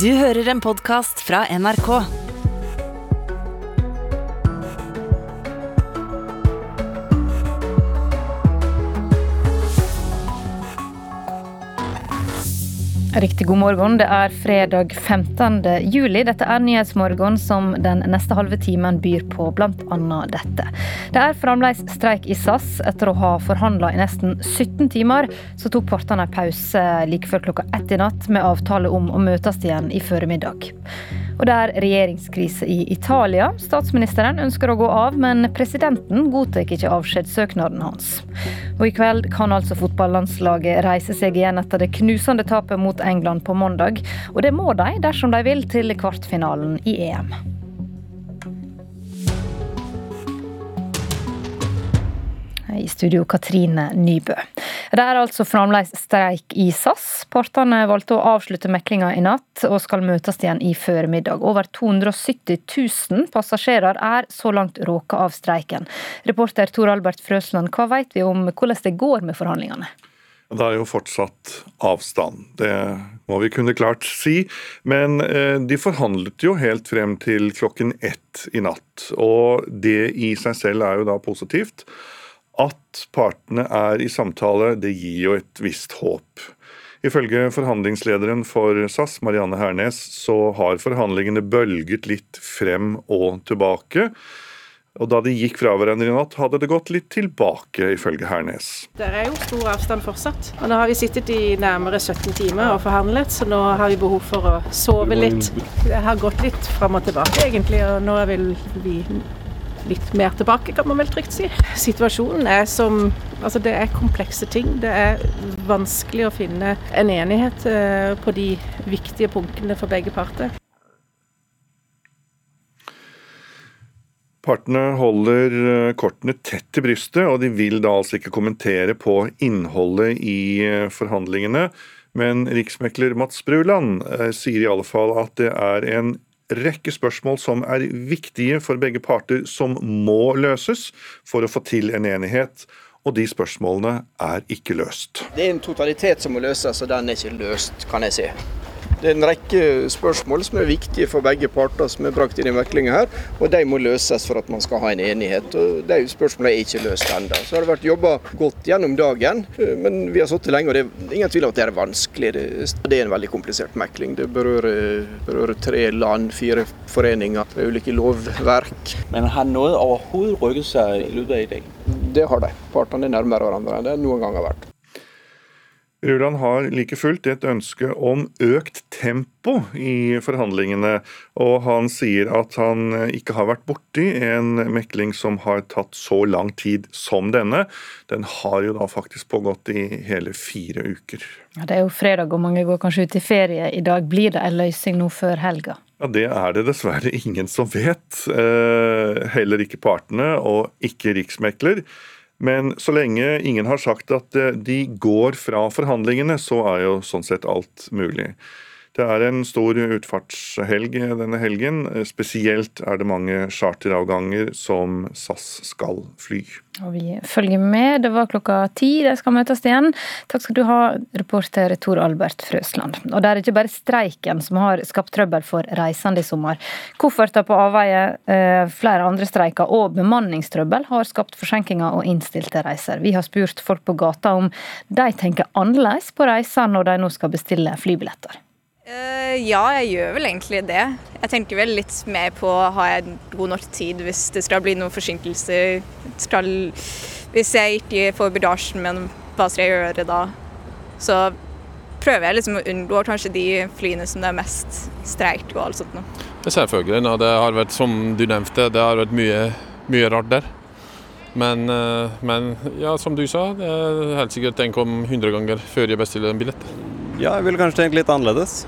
Du hører en podkast fra NRK. Riktig god morgen. Det er fredag 15. juli. Dette er Nyhetsmorgen som den neste halve timen byr på bl.a. dette. Det er fremdeles streik i SAS. Etter å ha forhandla i nesten 17 timer, så tok partene pause like før klokka ett i natt med avtale om å møtes igjen i formiddag. Og det er regjeringskrise i Italia. Statsministeren ønsker å gå av, men presidenten godtar ikke avskjedssøknaden hans. Og i kveld kan altså fotballandslaget reise seg igjen etter det knusende tapet mot England på mandag. Og det må de dersom de vil til kvartfinalen i EM. I studio Katrine Nybø. Det er altså fremdeles streik i SAS. Partene valgte å avslutte meklinga i natt, og skal møtes igjen i formiddag. Over 270 000 passasjerer er så langt råka av streiken. Reporter Tor Albert Frøsland, hva vet vi om hvordan det går med forhandlingene? Det er jo fortsatt avstand, det må vi kunne klart si. Men eh, de forhandlet jo helt frem til klokken ett i natt. Og det i seg selv er jo da positivt. At partene er i samtale, det gir jo et visst håp. Ifølge forhandlingslederen for SAS, Marianne Hernes, så har forhandlingene bølget litt frem og tilbake. Og da de gikk fra hverandre i natt, hadde det gått litt tilbake, ifølge Hernes. Det er jo stor avstand fortsatt. Og nå har vi sittet i nærmere 17 timer og forhandlet, så nå har vi behov for å sove litt. Det har gått litt fram og tilbake, egentlig, og nå vil vi litt mer tilbake, kan man vel trygt si. Situasjonen er som Altså, det er komplekse ting. Det er vanskelig å finne en enighet eh, på de viktige punktene for begge parter. Partene holder eh, kortene tett til brystet, og de vil da altså ikke kommentere på innholdet i eh, forhandlingene. Men riksmekler Mats Bruland sier i alle fall at det er en rekke spørsmål som er viktige for begge parter, som må løses for å få til en enighet. Og de spørsmålene er ikke løst. Det er en totalitet som må løses, og den er ikke løst, kan jeg si. Det er en rekke spørsmål som er viktige for begge parter som er brakt inn i meklinga her, og de må løses for at man skal ha en enighet. og De spørsmålene er ikke løst ennå. Så har det vært jobba godt gjennom dagen, men vi har sittet lenge, og det er ingen tvil om at det er vanskelig. Det er en veldig komplisert mekling. Det berører, berører tre land, fire foreninger, tre ulike lovverk. Men har noe overhodet rykket seg i løpet av i dag? Det har de. Partene er nærmere hverandre enn det noen gang har vært. Ruland har like fullt et ønske om økt tempo i forhandlingene, og han sier at han ikke har vært borti en mekling som har tatt så lang tid som denne. Den har jo da faktisk pågått i hele fire uker. Ja, det er jo fredag og mange går kanskje ut i ferie i dag. Blir det en løsning nå før helga? Ja, Det er det dessverre ingen som vet. Eh, heller ikke partene, og ikke riksmekler. Men så lenge ingen har sagt at eh, de går fra forhandlingene, så er jo sånn sett alt mulig. Det er en stor utfartshelg denne helgen. Spesielt er det mange charteravganger som SAS skal fly. Og vi følger med. Det var klokka ti de skal møtes igjen. Takk skal du ha, reporter Tor Albert Frøsland. Og det er ikke bare streiken som har skapt trøbbel for reisende i sommer. Kofferter på avveie, eh, flere andre streiker og bemanningstrøbbel har skapt forsinkelser og innstilte reiser. Vi har spurt folk på gata om de tenker annerledes på reiser når de nå skal bestille flybilletter. Uh, ja, jeg gjør vel egentlig det. Jeg tenker vel litt mer på har jeg god nok tid hvis det skal bli noen forsinkelser. Skal, hvis jeg ikke får bagasjen min, hva skal jeg gjøre da? Så prøver jeg liksom å unngå kanskje de flyene som det er mest streik og alt sånt noe. Selvfølgelig. No, det har vært, som du nevnte, det har vært mye, mye rart der. Men, uh, men, ja, som du sa, er helt sikkert tenk om 100 ganger før jeg bestiller en billett. Ja, jeg ville kanskje tenkt litt annerledes.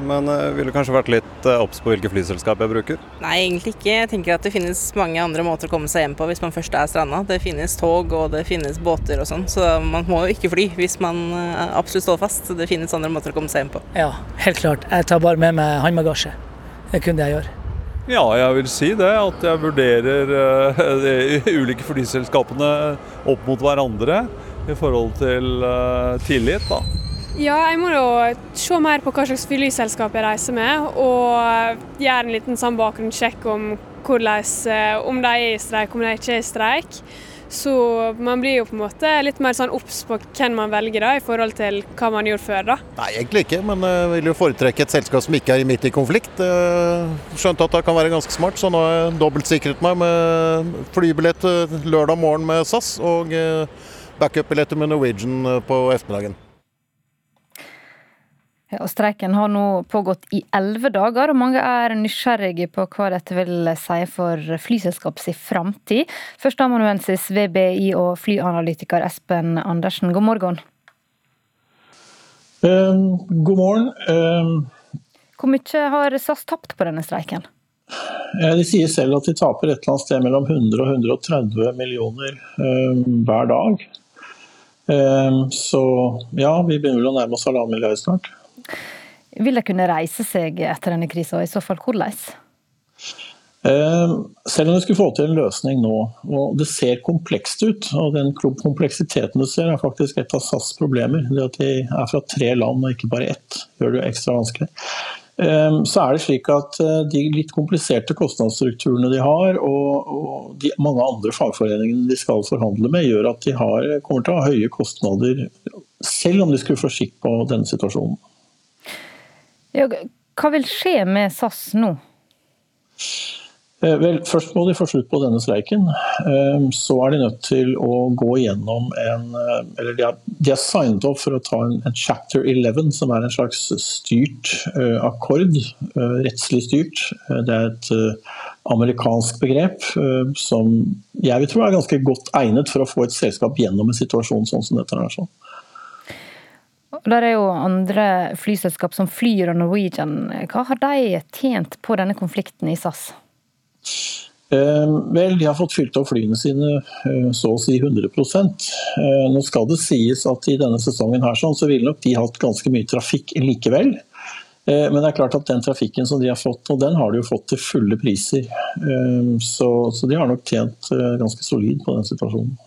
Men jeg ville kanskje vært litt obs på hvilke flyselskap jeg bruker. Nei, egentlig ikke. Jeg tenker at det finnes mange andre måter å komme seg hjem på hvis man først er stranda. Det finnes tog og det finnes båter og sånn, så man må jo ikke fly hvis man absolutt står fast. Det finnes andre måter å komme seg hjem på. Ja, helt klart. Jeg tar bare med meg håndbagasje. Det er kun det jeg gjør. Ja, jeg vil si det. At jeg vurderer de ulike flyselskapene opp mot hverandre i forhold til tillit. da. Ja, jeg må jo se mer på hva slags flyselskap jeg reiser med, og gjøre en liten sånn bakgrunnssjekk om eh, om de er i streik, om de ikke er i streik. Så man blir jo på en måte litt mer sånn obs på hvem man velger da, i forhold til hva man gjorde før. da. Nei, egentlig ikke, men jeg vil jo foretrekke et selskap som ikke er midt i konflikt. Skjønte at det kan være ganske smart, så nå har jeg dobbeltsikret meg med flybillett lørdag morgen med SAS og backup-billetter med Norwegian på ettermiddagen. Ja, og Streiken har nå pågått i elleve dager, og mange er nysgjerrige på hva dette vil si for flyselskapets framtid. Førsteamanuensis VBI BI og flyanalytiker Espen Andersen, god morgen. Um, god morgen. Um, Hvor mye har SAS tapt på denne streiken? De sier selv at de taper et eller annet sted mellom 100 og 130 millioner um, hver dag. Så ja, vi begynner vel å nærme oss halvannen milliard snart. Vil de kunne reise seg etter denne krisa, og i så fall hvordan? Selv om vi skulle få til en løsning nå, og det ser komplekst ut, og den kompleksiteten du ser er faktisk et av SAS' problemer. Det at de er fra tre land og ikke bare ett, gjør det jo ekstra vanskelig. Så er det slik at de litt kompliserte kostnadsstrukturene de har, og, de mange andre fagforeningene de skal forhandle med, gjør at de har, kommer til å ha høye kostnader, selv om de skulle få skikk på denne situasjonen. Hva vil skje med SAS nå? Vel, Først må de få slutt på denne streiken. Så er de nødt til å gå gjennom en Eller de har, de har signet opp for å ta en, en, chapter 11, som er en slags styrt uh, akkord. Rettslig styrt. Det er et amerikansk begrep som jeg vil tro er ganske godt egnet for å få et selskap gjennom en situasjon sånn som dette er. Sånn. Der er jo andre flyselskap som Flyr og Norwegian. Hva har de tjent på denne konflikten i SAS? Eh, vel, de har fått fylt opp flyene sine eh, så å si 100 eh, Nå skal det sies at i denne sesongen her sånn, så ville nok de hatt ganske mye trafikk likevel. Eh, men det er klart at den trafikken som de har fått, og den har de jo fått til fulle priser. Eh, så, så de har nok tjent eh, ganske solid på den situasjonen.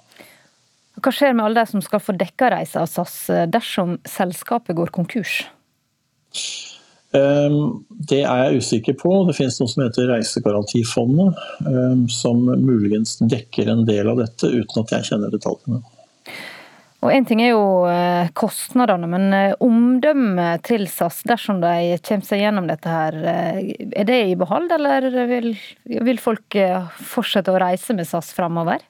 Hva skjer med alle de som skal få dekka reisa av SAS dersom selskapet går konkurs? Det er jeg usikker på. Det finnes noe som heter Reisegarantifondet, som muligens dekker en del av dette, uten at jeg kjenner detaljene. Og Én ting er jo kostnadene, men omdømmet til SAS, dersom de kommer seg gjennom dette, her, er det i behold, eller vil, vil folk fortsette å reise med SAS framover?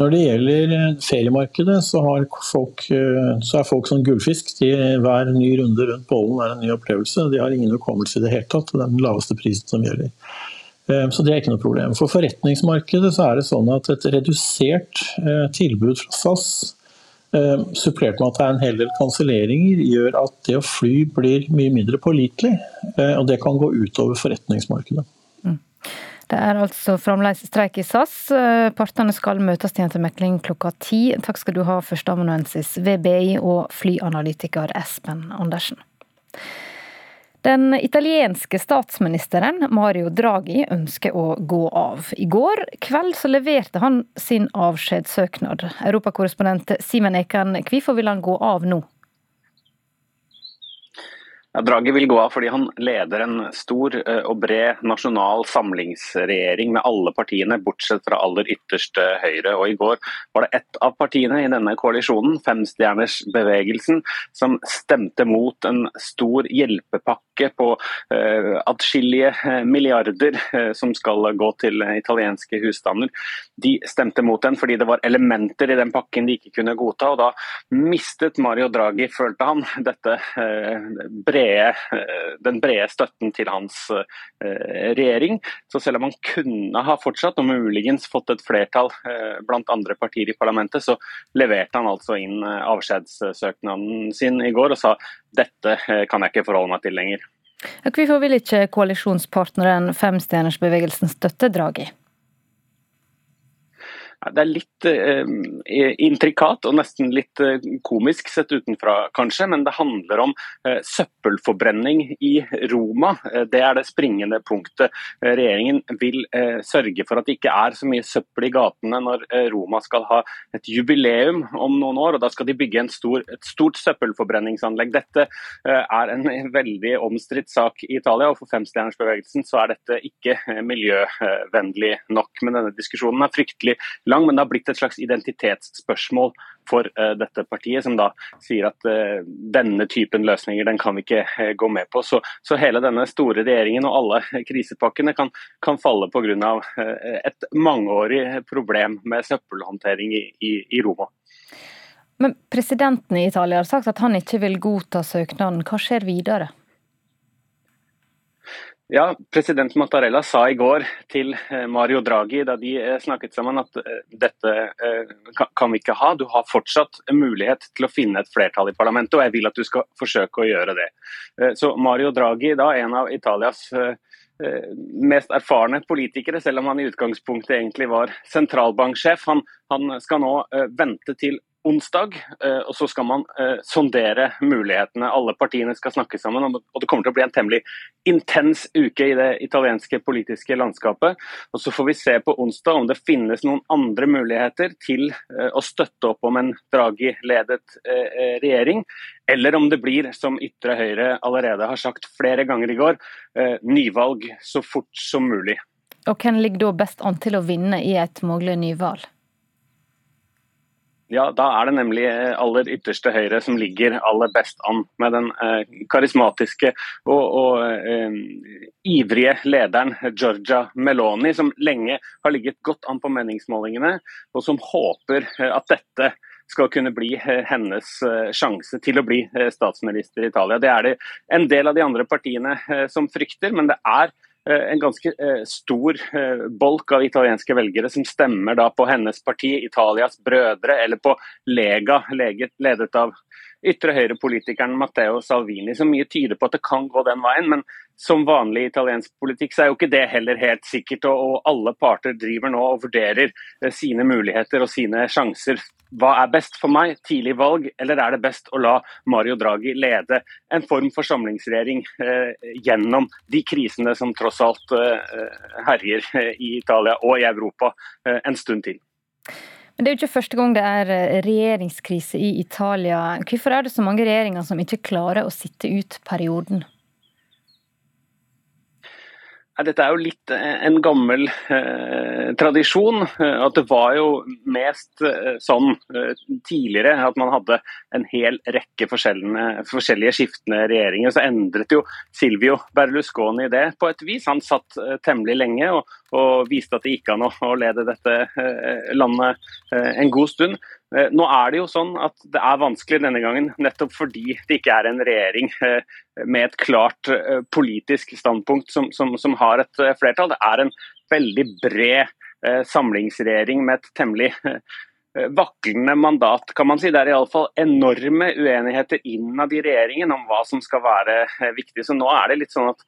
Når det gjelder feriemarkedet, så, folk, så, er folk som gullfisk. De, hver ny runde rundt bollen er en ny opplevelse. De har ingen hukommelse i det hele tatt. Det er den laveste prisen som gjelder. Så det er ikke noe problem. For forretningsmarkedet så er det sånn at et redusert tilbud fra SAS, supplert med at det er en hel del kanselleringer, gjør at det å fly blir mye mindre pålitelig. Og det kan gå utover forretningsmarkedet. Det er altså fremdeles streik i SAS. Partene skal møtes igjen til mekling klokka ti. Takk skal du ha, førsteamanuensis ved BI og flyanalytiker Espen Andersen. Den italienske statsministeren Mario Draghi ønsker å gå av. I går kveld så leverte han sin avskjedssøknad. Europakorrespondent Simen Ekan, hvorfor vil han gå av nå? Ja, Draghi vil gå av fordi han leder en stor og bred nasjonal samlingsregjering med alle partiene, bortsett fra aller ytterste høyre. Og I går var det ett av partiene i denne koalisjonen, Femstjernersbevegelsen, som stemte mot en stor hjelpepakke på uh, atskillige milliarder uh, som skal gå til italienske husstander. De stemte mot den fordi det var elementer i den pakken de ikke kunne godta. og Da mistet Mario Draghi, følte han, dette uh, brede, den brede støtten til hans regjering. Så selv om han kunne ha fortsatt og muligens fått et flertall blant andre partier i parlamentet, så leverte han altså inn avskjedssøknaden sin i går og sa dette kan jeg ikke forholde meg til lenger. Hvorfor vil ikke koalisjonspartneren Femstjernersbevegelsen støtte Draghi? Det er litt eh, intrikat og nesten litt eh, komisk sett utenfra, kanskje. Men det handler om eh, søppelforbrenning i Roma. Eh, det er det springende punktet. Eh, regjeringen vil sørge for at det ikke er så mye søppel i gatene når Roma skal ha et jubileum om noen år. og Da skal de bygge stor, et stort søppelforbrenningsanlegg. Dette er en veldig omstridt sak i Italia, og for femstjernersbevegelsen så er dette ikke miljøvennlig nok. Men denne diskusjonen er fryktelig lang, men det har blitt et slags identitetsspørsmål for uh, dette partiet, som da sier at uh, denne typen løsninger den kan vi ikke uh, gå med på. Så, så, hele denne store regjeringen og alle krisepakkene kan, kan falle pga. Uh, et mangeårig problem med søppelhåndtering i, i, i Roma. Men Presidenten i Italia har sagt at han ikke vil godta søknaden. Hva skjer videre? Ja, President Mattarella sa i går til eh, Mario Draghi da de eh, snakket sammen at eh, dette kan vi ikke ha. Du har fortsatt mulighet til å finne et flertall i parlamentet, og jeg vil at du skal forsøke å gjøre det. Så Mario Draghi, da, en av Italias mest erfarne politikere, selv om han i utgangspunktet egentlig var sentralbanksjef. Han, han skal nå vente til onsdag, eh, og så skal man eh, sondere mulighetene. Alle partiene skal snakke sammen, og det kommer til å bli en temmelig intens uke i det italienske politiske landskapet. Og Så får vi se på onsdag om det finnes noen andre muligheter til eh, å støtte opp om en Draghi-ledet regjering, eller om det blir, som ytre høyre allerede har sagt flere ganger i går, nyvalg så fort som mulig. Og Hvem ligger da best an til å vinne i et mulig nyvalg? Ja, da er det nemlig eh, aller ytterste høyre som ligger aller best an. Med den eh, karismatiske og, og eh, ivrige lederen Georgia Meloni, som lenge har ligget godt an på meningsmålingene, og som håper eh, at dette skal kunne bli hennes sjanse til å bli statsminister i Italia. Det er det en del av de andre partiene som frykter, men det er en ganske eh, stor eh, bolk av italienske velgere som stemmer da på hennes parti, Italias brødre, eller på Lega, ledet av ytre høyre-politikeren Matteo Salvini. Så mye tyder på at det kan gå den veien, men som vanlig italiensk politikk så er jo ikke det heller helt sikkert. Og, alle parter driver nå og vurderer sine muligheter og sine sjanser. Hva er best for meg, tidlig valg, eller er det best å la Mario Draghi lede en form for samlingsregjering eh, gjennom de krisene som tross alt eh, herjer i Italia og i Europa eh, en stund til? Men Det er jo ikke første gang det er eh, regjeringskrise i Italia. Hvorfor er det så mange regjeringer som ikke klarer å sitte ut perioden? Dette er jo litt eh, en gammel eh, tradisjon. Eh, at det var jo mest eh, sånn tidligere at man hadde en hel rekke forskjellige skiftende regjeringer. Så endret jo Silvio Berlusconi det på et vis. Han satt temmelig lenge og, og, viste at det gikk an å lede dette landet en god stund. Nå er det jo sånn at det er vanskelig denne gangen, nettopp fordi det ikke er en regjering med et klart uh, politisk standpunkt som, som, som har et flertall. Det er en veldig bred samlingsregjering med et temmelig vaklende mandat, kan man si. Det er iallfall enorme uenigheter innad i regjeringen om hva som skal være viktig. Så nå er det litt sånn at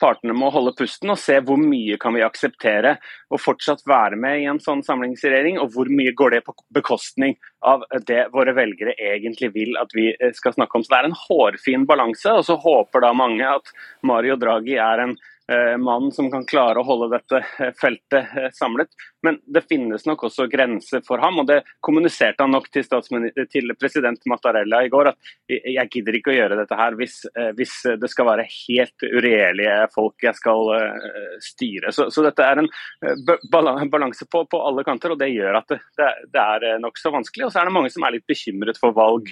partene må holde pusten og se hvor mye kan vi akseptere og fortsatt være med i en sånn samlingsregjering, og hvor mye går det på bekostning av det våre velgere egentlig vil at vi eh, skal snakke om. Så Det er en hårfin balanse, og så håper da mange at Mario Draghi er en Eh, mann som kan klare å holde dette eh, feltet eh, samlet. Men det finnes nok også grenser for ham, og det kommuniserte han nok til, til president Mattarella i går. At jeg gidder ikke å gjøre dette her hvis, hvis det skal være helt uregjerlige folk jeg skal styre. Så, så dette er en balanse på, på, alle kanter, og det gjør at det, det, det er nokså vanskelig. Og så er det mange som er litt bekymret for valg.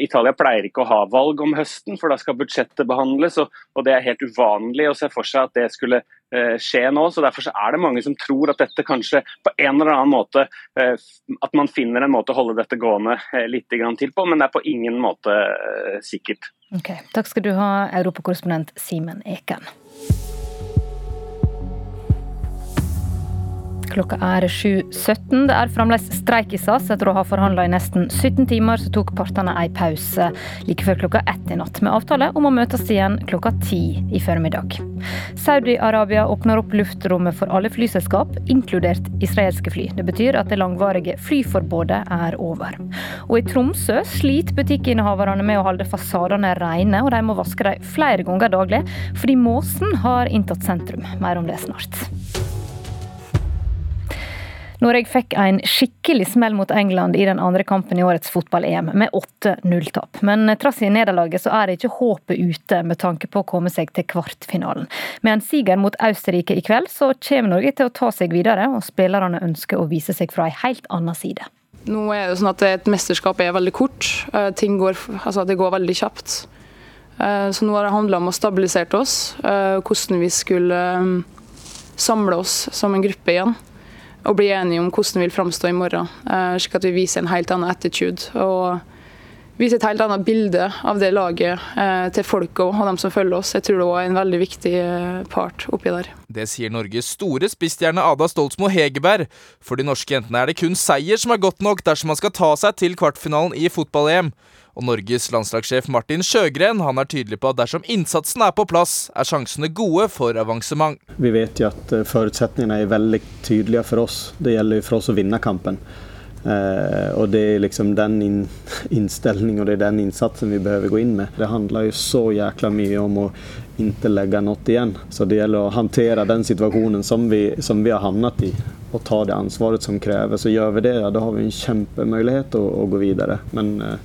Italia pleier ikke å ha valg om høsten, for da skal budsjettet behandles, og, og det er helt uvanlig å se for seg at det skulle eh, skje nå. så Derfor så er det mange som tror at dette kanskje på en eller annen måte eh, At man finner en måte å holde dette gående eh, litt til på, men det er på ingen måte sikkert. Ok, Takk skal du ha, europakorrespondent Simen Eken. Klokka er 7.17. Det er fremdeles streik i SAS. Etter å ha forhandla i nesten 17 timer, så tok partene en pause like før klokka ett i natt, med avtale om å møtes igjen klokka ti i formiddag. Saudi-Arabia åpner opp luftrommet for alle flyselskap, inkludert israelske fly. Det betyr at det langvarige flyforbudet er over. Og i Tromsø sliter butikkinnehaverne med å holde fasadene rene, og de må vaske dem flere ganger daglig, fordi måsen har inntatt sentrum. Mer om det snart. Norge fikk en skikkelig smell mot England i den andre kampen i årets fotball-EM, med 8-0-tap. Men trass i nederlaget så er det ikke håpet ute med tanke på å komme seg til kvartfinalen. Med en siger mot Austerrike i kveld, så kommer Norge til å ta seg videre, og spillerne ønsker å vise seg fra en helt annen side. Nå er det sånn at Et mesterskap er veldig kort. Eh, ting går, altså det går veldig kjapt. Eh, så nå har det handla om å stabilisere oss, eh, hvordan vi skulle samle oss som en gruppe igjen og bli enige om hvordan vi vil framstå i morgen. Eh, slik at vi viser en helt annen attitude. og viser et helt annet bilde av det laget eh, til folket og dem som følger oss. Jeg tror det var en veldig viktig eh, part oppi der. Det sier Norges store spissstjerne Ada Stoltsmo Hegerberg. For de norske jentene er det kun seier som er godt nok dersom man skal ta seg til kvartfinalen i fotball-EM. Og Norges landslagssjef Martin Sjøgren han er tydelig på at dersom innsatsen er på plass, er sjansene gode for avansement. Vi vet jo at eh, forutsetningene er veldig tydelige for oss. Det gjelder for oss å vinne kampen. Eh, og Det er liksom den in innstilling og det er den innsatsen vi behøver gå inn med. Det handler jo så jækla mye om å ikke legge noe igjen. Så det gjelder å håndtere den situasjonen som vi, som vi har havnet i, og ta det ansvaret som kreves. Så gjør vi det, da har vi en kjempemulighet å, å gå videre. Men eh,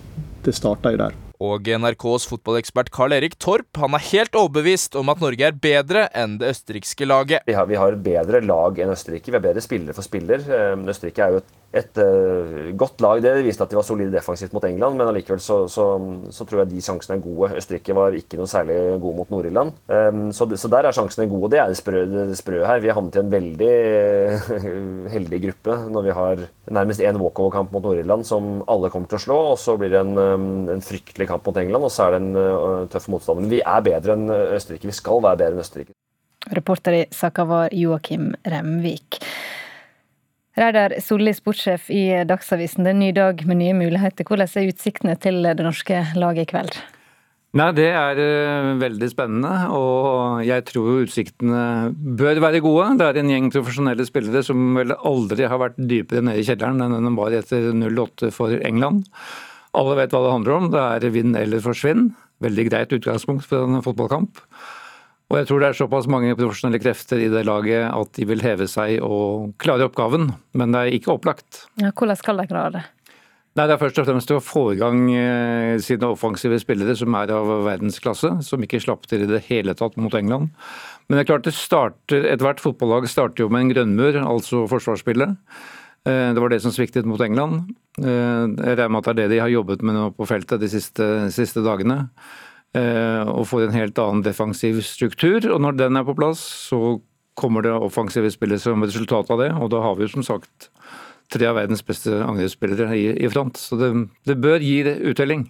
det starta jo der. Og NRKs fotballekspert Karl Erik Torp han er helt overbevist om at Norge er bedre enn det østerrikske laget. Vi har, vi har bedre lag enn Østerrike. Vi har bedre spillere for spiller. Eh, Østerrike er jo et et uh, godt lag. Det viste at de var solide defensivt mot England, men allikevel så, så, så, tror jeg de sjansene er gode. Østerrike var ikke noe særlig gode mot Nord-Irland. Um, så, så, der er sjansene gode. Det er det sprø, det sprø her. Vi har havnet i en veldig uh, heldig gruppe når vi har nærmest én walkover-kamp mot Nord-Irland som alle kommer til å slå, og så blir det en, um, en fryktelig kamp mot England, og så er det en uh, tøff motstand. Men vi er bedre enn Østerrike. Vi skal være bedre enn Østerrike. Reporter i saka var Joakim Remvik. Reidar Solli, sportssjef i Dagsavisen. Det er en ny dag med nye muligheter. Hvordan er utsiktene til det norske laget i kveld? Nei, Det er uh, veldig spennende, og jeg tror utsiktene bør være gode. Det er en gjeng profesjonelle spillere som vel aldri har vært dypere nede i kjelleren enn den var etter 08 for England. Alle vet hva det handler om. Det er vinn eller forsvinn. Veldig greit utgangspunkt for en fotballkamp. Og jeg tror det er såpass mange profesjonelle krefter i det laget at de vil heve seg og klare oppgaven, men det er ikke opplagt. Ja, hvordan skal de klare det? Nei, Det er først og fremst å få i gang eh, sine offensive spillere som er av verdensklasse, som ikke slapp til i det hele tatt mot England. Men det er klart det starter, ethvert fotballag starter jo med en grønnmur, altså forsvarsspillet. Eh, det var det som sviktet mot England. Eh, jeg regner med at det er det de har jobbet med nå på feltet de siste, siste dagene. Eh, og får en helt annen defensiv struktur. Og når den er på plass, så kommer det offensive spillet som resultat av det. Og da har vi jo som sagt tre av verdens beste angrepsspillere i, i, front. Så det, det bør gi uttelling.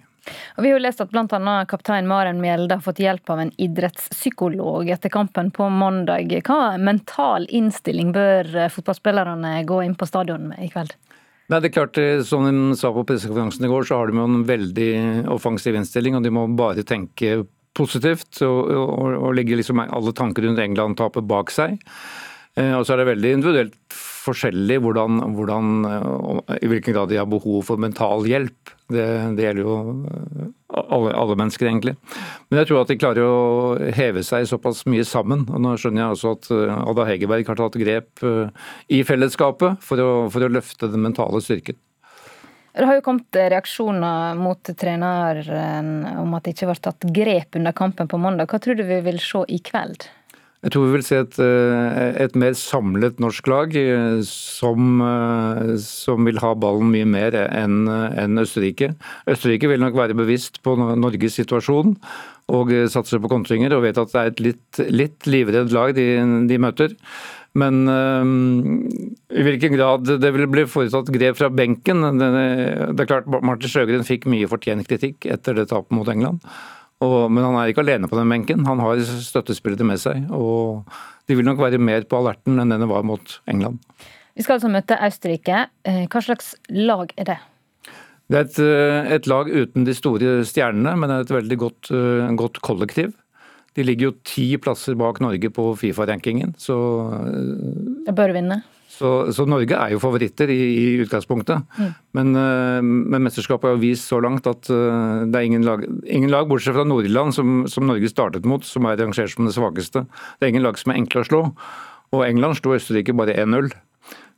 Og vi har jo lest at bl.a. kaptein Maren Mjelde har fått hjelp av en idrettspsykolog etter kampen på mandag. Hva mental innstilling bør fotballspillerne gå inn på stadion med i kveld? Nei, det er klart, eh, Som de sa på pressekonferansen i går, så har de jo en veldig offensiv innstilling. og De må bare tenke positivt og, og, og legge liksom alle tanker rundt England-tapet bak seg. Eh, og så er det veldig individuelt forskjellig hvordan, hvordan, eh, i hvilken grad de har behov for mental hjelp. Det, det gjelder jo eh, alle, alle, mennesker, egentlig. Men jeg tror at de klarer å heve seg såpass mye sammen. og Nå skjønner jeg også at Ada Hegerberg har tatt grep i fellesskapet for å, for å løfte den mentale styrken. Det har jo kommet reaksjoner mot treneren om at det ikke ble tatt grep under kampen på mandag. Hva tror du vi vil se i kveld? Jeg tror vi vil se et, eh, et mer samlet norsk lag eh, som, eh, som, vil ha ballen mye mer enn en Østerrike. Østerrike vil nok være bevisst på Norges situasjon og satser på kontringer og vet at det er et litt, litt livredd lag de, de møter. Men øh, i hvilken grad det vil bli foretatt grep fra benken Det, det er klart Martin Sjøgren fikk mye fortjent kritikk etter det tapet mot England. Og, men han er ikke alene på den benken. Han har støttespillere med seg. og De vil nok være mer på alerten enn denne var mot England. Vi skal altså møte Østerrike. Eh, hva slags lag er det? Det er et, eh, et, lag uten de store stjernene, men det er et veldig godt, uh, godt kollektiv. De ligger jo ti plasser bak Norge på Fifa-rankingen, så Det bør vinne. Så, så, Norge er jo favoritter i, i utgangspunktet. Mm. Men, uh, men, mesterskapet har vist så langt at det er ingen lag, ingen lag bortsett fra Nord-Irland, som, som, Norge startet mot, som er rangert som det svakeste. Det er ingen lag som er enkle å slå. Og England slo Østerrike bare 1-0.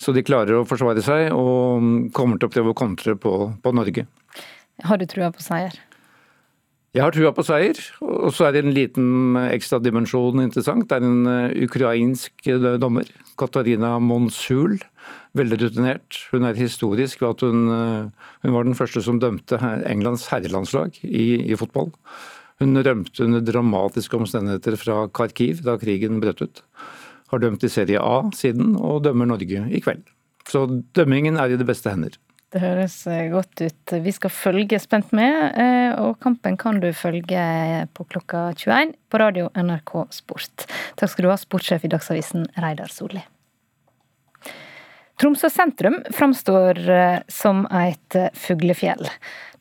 Så de klarer å forsvare seg og kommer til å prøve å kontre på, på Norge. Har du trua på seier? Jeg har trua på seier. Og så er det en liten ekstra dimensjon interessant. Det er en eh, ukrainsk eh, dommer, Katarina Monsul. Veldig rutinert. Hun er historisk ved at hun, eh, hun var den første som dømte Englands herrelandslag i, i fotball. Hun rømte under dramatiske omstendigheter fra Kharkiv da krigen brøt ut. Har dømt i Serie A siden, og dømmer Norge i kveld. Så dømmingen er i det beste hender. Det høres eh, godt ut. Vi skal følge spent med, eh, og kampen kan du følge på klokka 21 på radio NRK Sport. Takk skal du ha, sportssjef i Dagsavisen, Reidar Solli. Tromsø sentrum framstår eh, som et fuglefjell.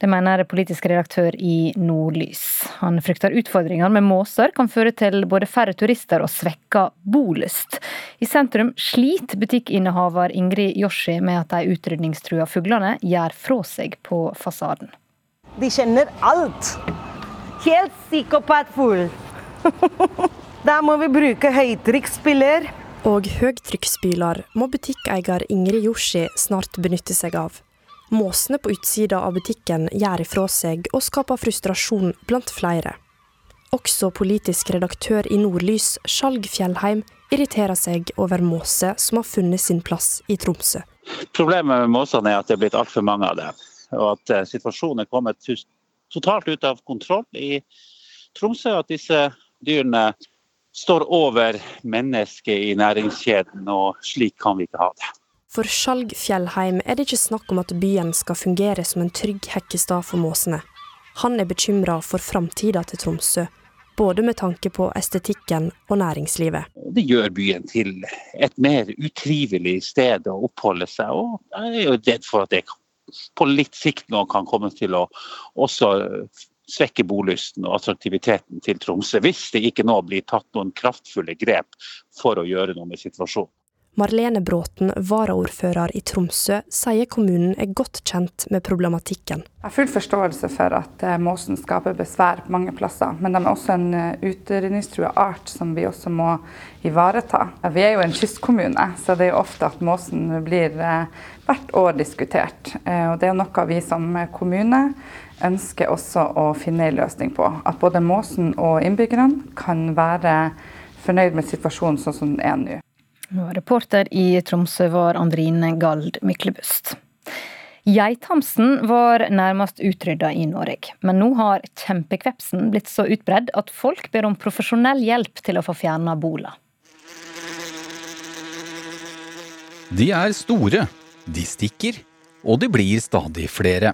Det mener politisk redaktør i Nordlys. Han frykter utfordringer med måser kan føre til både færre turister og svekka bolyst. I sentrum sliter butikkinnehaver Ingrid Joshi med at de utrydningstrua fuglene gjør fra seg på fasaden. De kjenner alt. Helt psykopatfull. da må vi bruke høytrykksspiller og høytrykksspyler må butikkeier Ingrid Joshi snart benytte seg av. Måsene på utsida av butikken gjør ifra seg og skaper frustrasjon blant flere. Også politisk redaktør i Nordlys, Skjalg Fjellheim, irriterer seg over måser som har funnet sin plass i Tromsø. Problemet med måsene er at det er blitt altfor mange av dem, og at eh, situasjonen er kommet totalt ut av kontroll i Tromsø. At disse dyrene står over mennesket i næringskjeden, og slik kan vi ikke ha det. For Skjalg Fjellheim er det ikke snakk om at byen skal fungere som en trygg hekkestad for måsene. Han er bekymra for framtida til Tromsø, både med tanke på estetikken og næringslivet. Det gjør byen til et mer utrivelig sted å oppholde seg, og jeg er jo redd for at det på litt sikt nå kan komme til å også svekke bolysten og attraktiviteten til Tromsø, hvis det ikke nå blir tatt noen kraftfulle grep for å gjøre noe med situasjonen. Marlene Bråten, varaordfører i Tromsø, sier kommunen er godt kjent med problematikken. Jeg har full forståelse for at eh, måsen skaper besvær på mange plasser, men de er også en eh, utrydningstrua art som vi også må ivareta. Vi er jo en kystkommune, så det er jo ofte at måsen blir eh, hvert år diskutert. Og det er noe vi som kommune ønsker også å finne en løsning på. At både måsen og innbyggerne kan være fornøyd med situasjonen sånn som den er nå. Reporter i Tromsø var Andrine Gald Myklebust. Geithamsen var nærmest utrydda i Norge, men nå har kjempekvepsen blitt så utbredd at folk ber om profesjonell hjelp til å få fjerna bola. De er store, de stikker, og de blir stadig flere.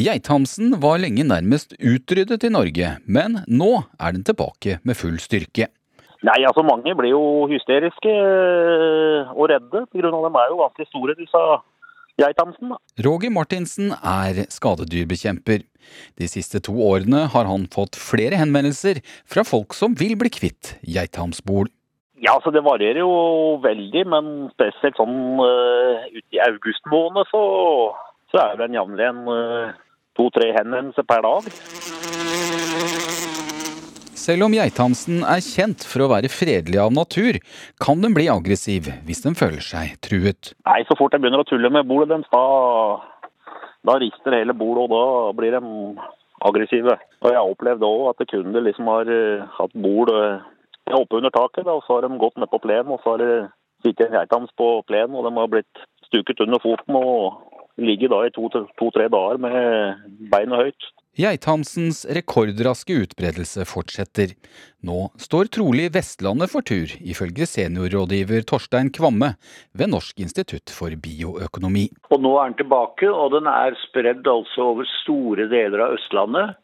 Geithamsen var lenge nærmest utryddet i Norge, men nå er den tilbake med full styrke. Nei, altså Mange blir jo hysteriske øh, og redde, pga. dem er jo ganske store, disse geithamsen. Roger Martinsen er skadedyrbekjemper. De siste to årene har han fått flere henvendelser fra folk som vil bli kvitt geithamsbol. Ja, altså Det varierer jo veldig, men spesielt sånn uh, ute i august måned så, så er det en jevnlig en uh, to-tre henvendelser per dag. Selv om geithamsen er kjent for å være fredelig av natur, kan den bli aggressiv hvis den føler seg truet. Nei, Så fort jeg begynner å tulle med bordet deres, da, da rister hele bordet, og da blir de aggressive. Og Jeg har opplevd òg at kunder liksom har uh, hatt bord uh, oppe under taket, da, og så har de gått ned på plenen, og så har det sittet en geithams på plenen, og de har blitt stuket under foten og ligger da i to-tre to, dager med beina høyt. Geithamsens rekordraske utbredelse fortsetter. Nå står trolig Vestlandet for tur, ifølge seniorrådgiver Torstein Kvamme ved Norsk institutt for bioøkonomi. Og Nå er den tilbake, og den er spredd altså over store deler av Østlandet.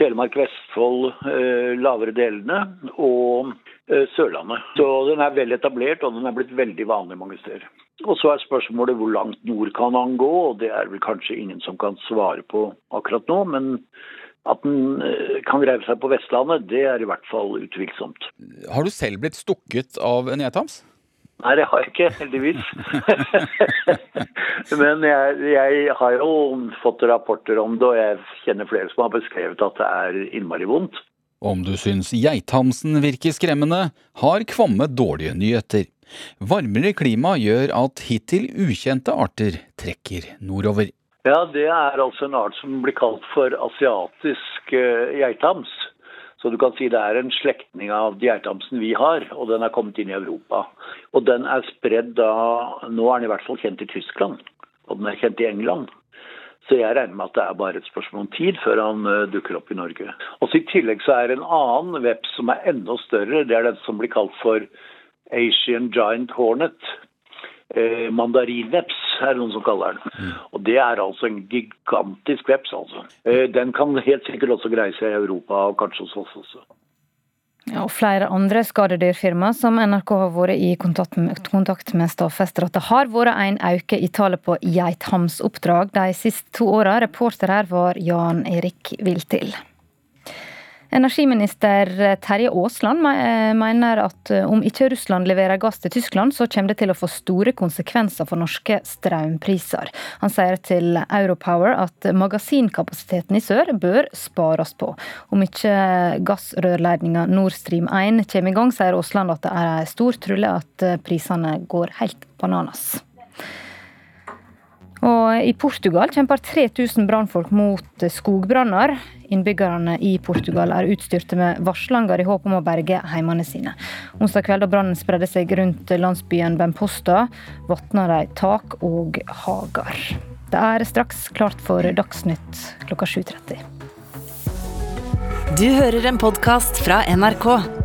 Telemark, Vestfold, eh, lavere delene. Og eh, Sørlandet. Så den er vel etablert, og den er blitt veldig vanlig mange steder. Og så er spørsmålet hvor langt nord kan han gå, og det er vel kanskje ingen som kan svare på akkurat nå. Men at den eh, kan greie seg på Vestlandet, det er i hvert fall utvilsomt. Har du selv blitt stukket av en geithams? Nei, det har jeg ikke, heldigvis. Men jeg, jeg, har jo fått rapporter om det, og jeg kjenner flere som har beskrevet at det er innmari vondt. Om du syns geithamsen virker skremmende, har Kvamme dårlige nyheter. Varmere klima gjør at hittil ukjente arter trekker nordover. Ja, det er altså en art som blir kalt for asiatisk uh, geithams. Så du kan si det er en slektning av geithamsen vi har, og den er kommet inn i Europa. Og den er spredd da Nå er den i hvert fall kjent i Tyskland, og den er kjent i England. Så jeg regner med at det er bare et spørsmål om tid før han uh, dukker opp i Norge. Også I tillegg så er det en annen veps som er enda større. Det er den som blir kalt for Asian Giant Hornet. Eh, mandarinveps er det noen som kaller den. Og Det er altså en gigantisk veps. altså. Eh, den kan helt sikkert også greie seg i Europa, og kanskje hos oss også. Ja, og Flere andre skadedyrfirma som NRK har vært i kontakt med, kontakt med stadfester at det har vært en økning i tallet på geithamsoppdrag de siste to åra. Reporter her var Jan Erik Viltil. Energiminister Terje Aasland mener at om ikke Russland leverer gass til Tyskland, så kommer det til å få store konsekvenser for norske strømpriser. Han sier til Europower at magasinkapasiteten i sør bør spares på. Om ikke gassrørledninga Nord Stream 1 kommer i gang, sier Aasland at det er stor trulle at prisene går helt bananas. Og I Portugal kjemper 3000 brannfolk mot skogbranner. Innbyggerne i Portugal er utstyrte med varslanger i håp om å berge heimene sine. Onsdag kveld da brannen spredde seg rundt landsbyen Bemposta, vatna de tak og hager. Det er straks klart for Dagsnytt klokka 7.30. Du hører en podkast fra NRK.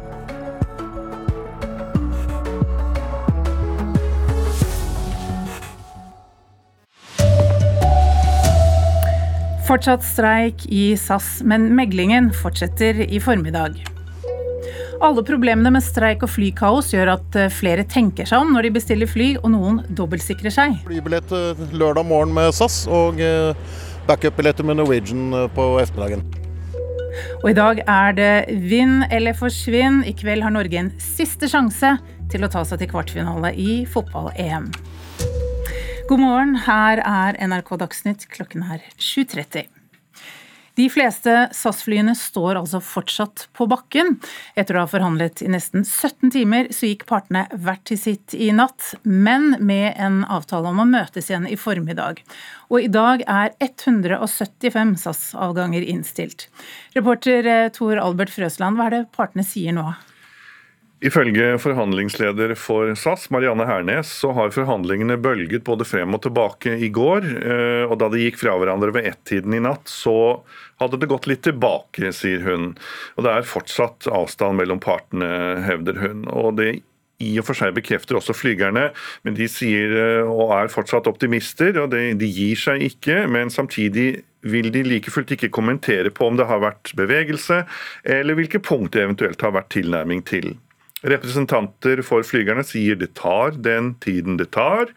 Fortsatt streik i SAS, men meglingen fortsetter i formiddag. Alle problemene med streik og flykaos gjør at eh, flere tenker seg om når de bestiller fly, og noen dobbeltsikrer seg. Flybillett eh, lørdag morgen med SAS og eh, backup-billetter med Norwegian på ettermiddagen. Og i dag er det vinn eller forsvinn. I kveld har Norge en siste sjanse til å ta seg til kvartfinale i fotball-EM. God morgen, her er NRK Dagsnytt. Klokken er 7.30. De fleste SAS-flyene står altså fortsatt på bakken. Etter å ha forhandlet i nesten 17 timer, så gikk partene hvert til sitt i natt, men med en avtale om å møtes igjen i formiddag. Og i dag er 175 SAS-avganger innstilt. Reporter eh, Tor Albert Frøsland, hva er det partene sier nå? Ifølge forhandlingsleder for SAS, Marianne Hernes, så har forhandlingene bølget både frem og tilbake i går. Eh, og da de gikk fra hverandre ved ett-tiden i natt, så hadde det gått litt tilbake, sier hun. Og det er fortsatt avstand mellom partene, hevder hun. Og det i og for seg bekrefter også flygerne, men de sier eh, og er fortsatt optimister. og De, de gir seg ikke, men samtidig vil de like fullt ikke kommentere på om det har vært bevegelse, eller hvilke punkt det eventuelt har vært tilnærming til. Representanter for flygerne sier det tar den tiden det tar.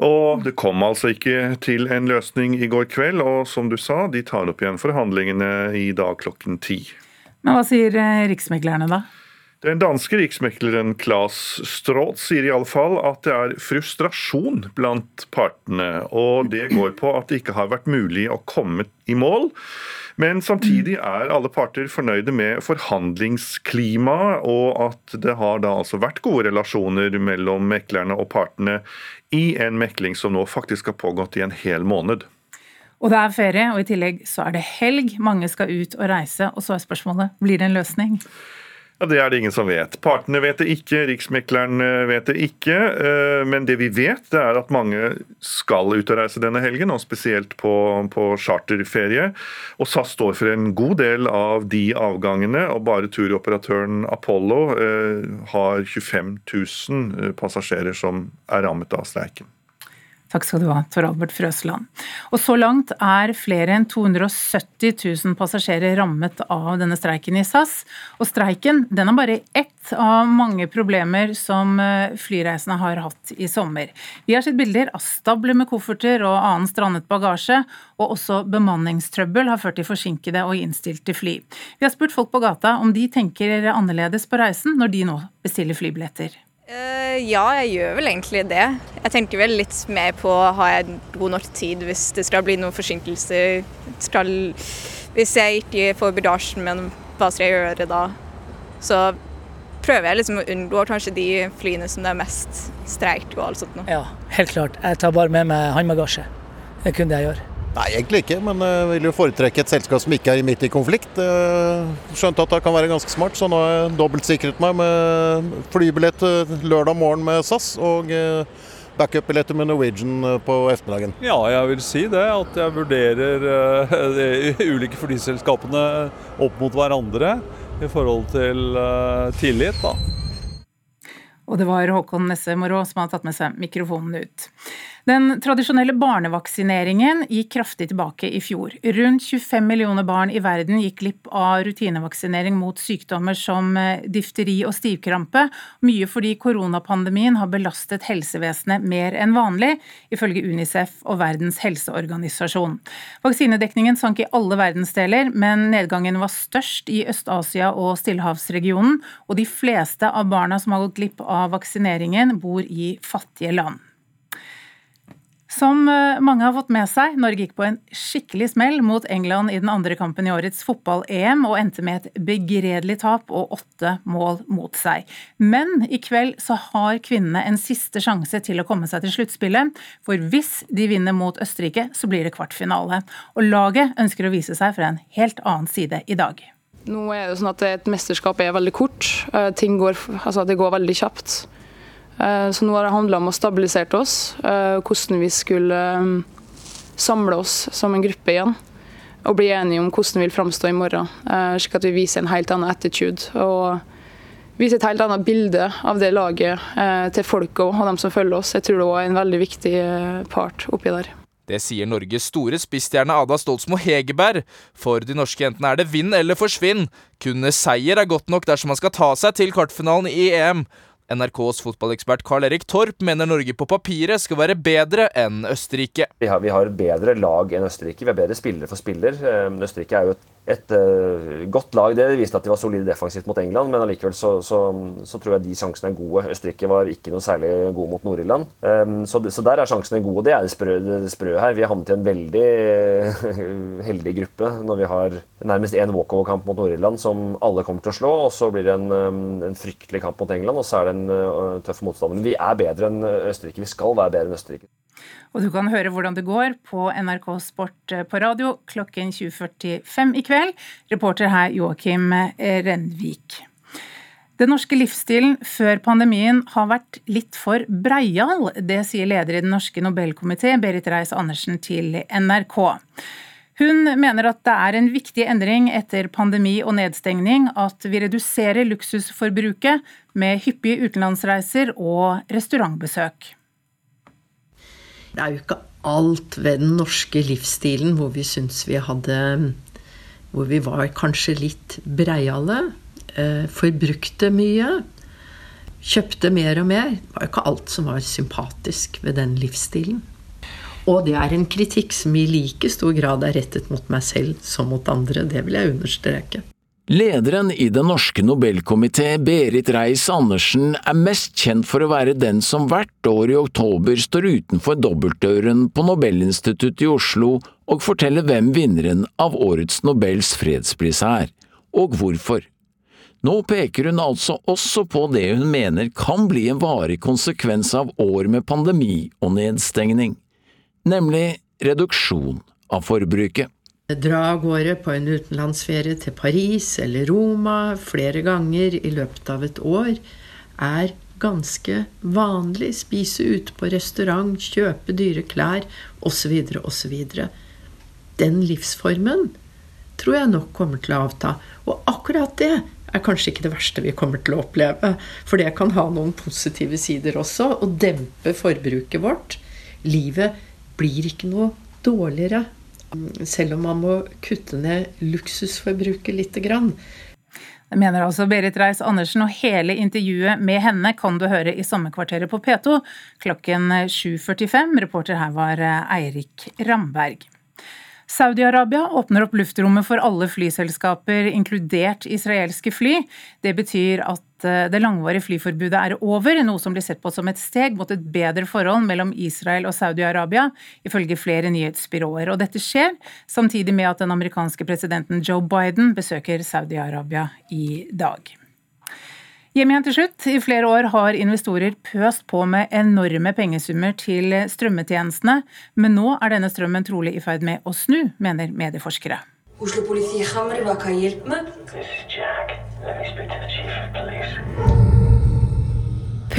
Og det kom altså ikke til en løsning i går kveld, og som du sa, de tar opp igjen forhandlingene i dag klokken ti. Men hva sier eh, riksmeklerne da? Den danske riksmekleren Claes Straat sier i alle fall at det er frustrasjon blant partene. Og det går på at det ikke har vært mulig å komme i mål. Men samtidig er alle parter fornøyde med forhandlingsklimaet, og at det har da altså vært gode relasjoner mellom meklerne og partene i en mekling som nå faktisk har pågått i en hel måned. Og det er ferie, og i tillegg så er det helg. Mange skal ut og reise. Og så er spørsmålet blir det en løsning? Ja, Det er det ingen som vet. Partene vet det ikke, Riksmekleren eh, vet det ikke. Eh, men det vi vet, det er at mange skal ut og reise denne helgen, og spesielt på, på charterferie. Og SAS står for en god del av de avgangene, og bare turoperatøren Apollo eh, har 25 000 passasjerer som er rammet av streiken. Takk skal du ha, Tor Albert Frøsland. Og så langt er flere enn 270 000 passasjerer rammet av denne streiken i SAS. Og streiken den er bare ett av mange problemer som eh, flyreisende har hatt i sommer. Vi har sett bilder av stabler med kofferter og annen strandet bagasje, og også bemanningstrøbbel har ført til forsinkede og innstilte fly. Vi har spurt folk på gata om de tenker annerledes på reisen når de nå bestiller flybilletter. Uh, ja, jeg gjør vel egentlig det. Jeg tenker vel litt mer på har jeg god nok tid hvis det skal bli noen forsinkelser. Skal, hvis jeg ikke får bedasjen, men hva skal jeg gjøre da? Så prøver jeg liksom å unngå kanskje de flyene som det er mest streik og alt sånt noe. Ja, helt klart. Jeg tar bare med meg håndbagasje. Det kun det jeg gjør. Nei, egentlig ikke, men jeg vil jo foretrekke et selskap som ikke er midt i konflikt. Skjønte at det kan være ganske smart, så nå har jeg dobbeltsikret meg med flybillett lørdag morgen med SAS og backup-billetter med Norwegian på ettermiddagen. Ja, jeg vil si det. At jeg vurderer de ulike flyselskapene opp mot hverandre i forhold til tillit, da. Og det var Håkon Nesse Morå som hadde tatt med seg mikrofonen ut. Den tradisjonelle barnevaksineringen gikk kraftig tilbake i fjor. Rundt 25 millioner barn i verden gikk glipp av rutinevaksinering mot sykdommer som eh, difteri og stivkrampe, mye fordi koronapandemien har belastet helsevesenet mer enn vanlig, ifølge Unicef og Verdens helseorganisasjon. Vaksinedekningen sank i alle verdensdeler, men nedgangen var størst i Øst-Asia og Stillehavsregionen, og de fleste av barna som har gått glipp av vaksineringen, bor i fattige land. Som eh, mange har fått med seg, Norge gikk på en skikkelig smell mot England i den andre kampen i årets fotball-EM, og endte med et begredelig tap og åtte mål mot seg. Men i kveld så har kvinnene en siste sjanse til å komme seg til sluttspillet. For hvis de vinner mot Østerrike, så blir det kvartfinale. Og laget ønsker å vise seg fra en helt annen side i dag. Nå er det sånn at Et mesterskap er veldig kort. Eh, ting går, altså det går veldig kjapt. Eh, så nå har det handla om å stabilisere oss, eh, hvordan vi skulle eh, samle oss som en gruppe igjen. Og bli enige om hvordan vi vil framstå i morgen, slik at vi viser en helt annen attitude. Og viser et helt annet bilde av det laget til folket og dem som følger oss. Jeg tror det var en veldig viktig part oppi der. Det sier Norges store spissstjerne Ada Stoltsmo Hegerberg. For de norske jentene er det vinn eller forsvinn. Kun seier er godt nok dersom man skal ta seg til kvartfinalen i EM. NRKs fotballekspert Carl Erik Torp mener Norge på papiret skal være bedre enn Østerrike. Vi har, vi har bedre lag enn Østerrike. Vi har bedre spillere for spiller. Eh, Østerrike er jo et et uh, godt lag. Det viste at de var solide defensivt mot England, men allikevel så, så, så, tror jeg de sjansene er gode. Østerrike var ikke noe særlig gode mot Nord-Irland. Um, så, så, der er sjansene gode. Det er det sprø, det sprø her. Vi har havnet i en veldig heldig gruppe når vi har nærmest én walkover-kamp mot Nord-Irland som alle kommer til å slå, og så blir det en, um, en fryktelig kamp mot England, og så er det en uh, tøff motstander. Men vi er bedre enn Østerrike. Vi skal være bedre enn Østerrike. Og du kan høre hvordan det går på NRK Sport eh, på radio klokken 20.45 i kveld. Reporter her Joakim eh, Renvik. Den norske livsstilen før pandemien har vært litt for breial. Det sier leder i Den norske Nobelkomité, Berit Reiss-Andersen, til NRK. Hun mener at det er en viktig endring etter pandemi og nedstengning at vi reduserer luksusforbruket med hyppige utenlandsreiser og restaurantbesøk. Det er jo ikke alt ved den norske livsstilen hvor vi syns vi hadde Hvor vi var kanskje litt breiale. Eh, forbrukte mye. Kjøpte mer og mer. Det var jo ikke alt som var sympatisk ved den livsstilen. Og det er en kritikk som i like stor grad er rettet mot meg selv som mot andre. Det vil jeg understreke. Lederen i Den norske nobelkomité, Berit Reiss-Andersen, er mest kjent for å være den som hvert år i oktober står utenfor dobbeltdøren på Nobelinstituttet i Oslo og forteller hvem vinneren av årets Nobels fredspris er, og hvorfor. Nå peker hun altså også på det hun mener kan bli en varig konsekvens av år med pandemi og nedstengning, nemlig reduksjon av forbruket. Dra av gårde på en utenlandsferie til Paris eller Roma flere ganger i løpet av et år er ganske vanlig. Spise ute på restaurant, kjøpe dyre klær osv. osv. Den livsformen tror jeg nok kommer til å avta. Og akkurat det er kanskje ikke det verste vi kommer til å oppleve. For det kan ha noen positive sider også, og dempe forbruket vårt. livet blir ikke noe dårligere. Selv om man må kutte ned luksusforbruket lite grann. Det mener altså Berit Reiss-Andersen, og hele intervjuet med henne kan du høre i Sommerkvarteret på P2 klokken 7.45. Reporter her var Eirik Ramberg. Saudi-Arabia åpner opp luftrommet for alle flyselskaper, inkludert israelske fly. Det betyr at eh, det langvarige flyforbudet er over, noe som blir sett på som et steg mot et bedre forhold mellom Israel og Saudi-Arabia, ifølge flere nyhetsbyråer. Og dette skjer samtidig med at den amerikanske presidenten Joe Biden besøker Saudi-Arabia i dag. Hjem igjen til slutt. I flere år har investorer pøst på med enorme pengesummer til strømmetjenestene, men nå er denne strømmen trolig i ferd med å snu, mener medieforskere. Oslo-politiet hva kan hjelpe meg?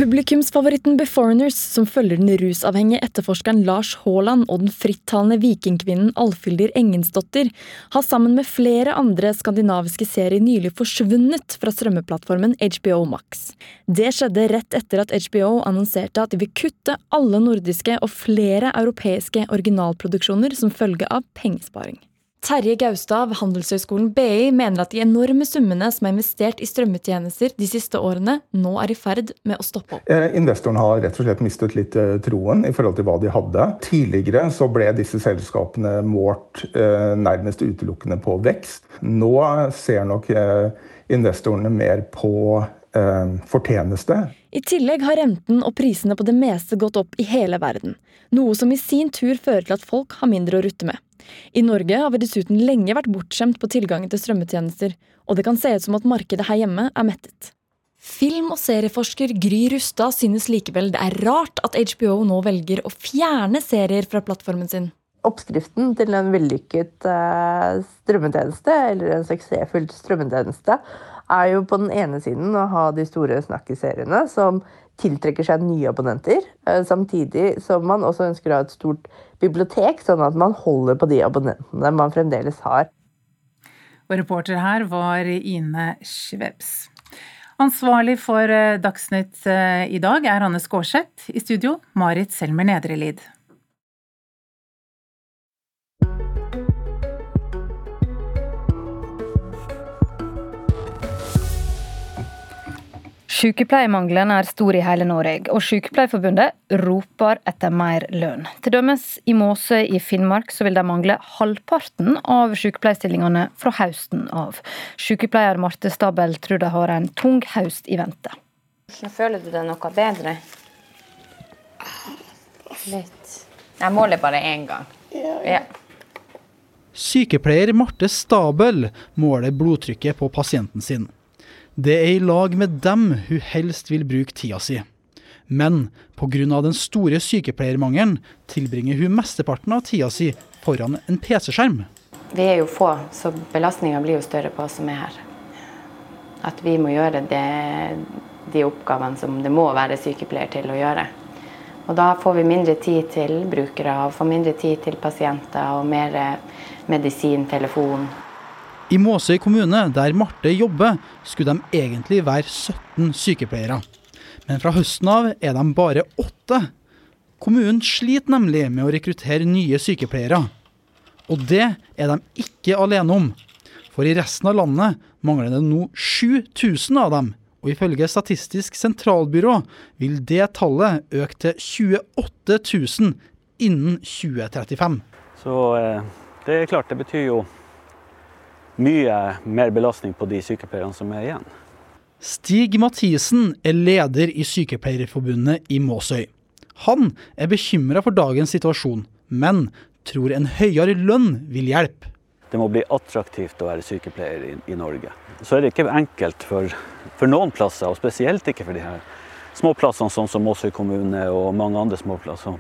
Publikumsfavoritten Beforeigners, som følger den rusavhengige etterforskeren Lars Haaland og den frittalende vikingkvinnen Alfhildir Engensdotter, har sammen med flere andre skandinaviske serier nylig forsvunnet fra strømmeplattformen HBO Max. Det skjedde rett etter at HBO annonserte at de vil kutte alle nordiske og flere europeiske originalproduksjoner som følge av pengesparing. Terje Gaustad ved Handelshøyskolen BI mener at de enorme summene som er investert i strømmetjenester de siste årene, nå er i ferd med å stoppe opp. Eh, investoren har rett og slett mistet litt eh, troen i forhold til hva de hadde. Tidligere så ble disse selskapene målt eh, nærmest utelukkende på vekst. Nå ser nok investorene mer på fortjeneste. I tillegg har renten og prisene på det meste gått opp i hele verden. Noe som i sin tur fører til at folk har mindre å rutte med. I Norge har vi dessuten lenge vært bortskjemt på tilgangen til strømmetjenester, og det kan se ut som at markedet her hjemme er mettet. Film- og serieforsker Gry Rustad synes likevel det er rart at HBO nå velger å fjerne serier fra plattformen sin. Oppskriften til en vellykket eh, strømmetjeneste, eller en suksessfull strømmetjeneste, er jo på den ene siden å ha de store snakkeseriene som tiltrekker seg nye abonnenter, eh, samtidig som man også ønsker å ha et stort bibliotek, sånn at man holder på de abonnentene man fremdeles har. Og reporter her var Ine Schwebs. Ansvarlig for eh, Dagsnytt eh, i dag er Anne Skårseth. I studio Marit Selmer Nedrelid. Sykepleiermangelen er stor i hele Norge, og Sykepleierforbundet roper etter mer lønn. Til dømes i Måsøy i Finnmark så vil de mangle halvparten av sykepleierstillingene fra høsten av. Sykepleier Marte Stabel tror de har en tung høst i vente. Hvordan føler du deg noe bedre? Litt. Jeg måler bare én gang. Ja. Sykepleier Marte Stabel måler blodtrykket på pasienten sin. Det er i lag med dem hun helst vil bruke tida si. Men pga. den store sykepleiermangelen tilbringer hun mesteparten av tida si foran en PC-skjerm. Vi er jo få, så belastninga blir jo større på oss som er her. At vi må gjøre det, de oppgavene som det må være sykepleier til å gjøre. Og da får vi mindre tid til brukere, og får mindre tid til pasienter og mer medisin, telefon. I Måsøy kommune, der Marte jobber, skulle de egentlig være 17 sykepleiere. Men fra høsten av er de bare åtte. Kommunen sliter nemlig med å rekruttere nye sykepleiere. Og det er de ikke alene om. For i resten av landet mangler det nå 7000 av dem. Og ifølge Statistisk sentralbyrå vil det tallet øke til 28 000 innen 2035. Så eh, det er klart, det betyr jo mye mer belastning på de sykepleierne som er igjen. Stig Mathisen er leder i Sykepleierforbundet i Måsøy. Han er bekymra for dagens situasjon, men tror en høyere lønn vil hjelpe. Det må bli attraktivt å være sykepleier i, i Norge. Så er det ikke enkelt for, for, noen plasser, og spesielt ikke for de her småplassene sånn som Måsøy kommune og mange andre småplasser.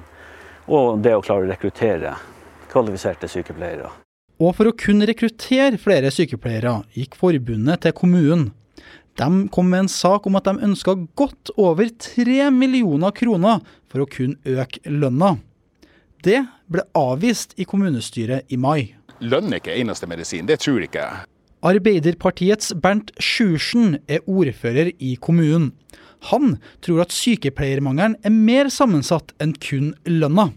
Og det å klare å rekruttere kvalifiserte sykepleiere. Og for å kunne rekruttere flere sykepleiere, gikk forbundet til kommunen. De kom med en sak om at de ønska godt over 3 millioner kroner for å kunne øke lønna. Det ble avvist i kommunestyret i mai. Lønn er ikke eneste medisin, det tror jeg ikke. Arbeiderpartiets Bernt Sjursen er ordfører i kommunen. Han tror at sykepleiermangelen er mer sammensatt enn kun lønna.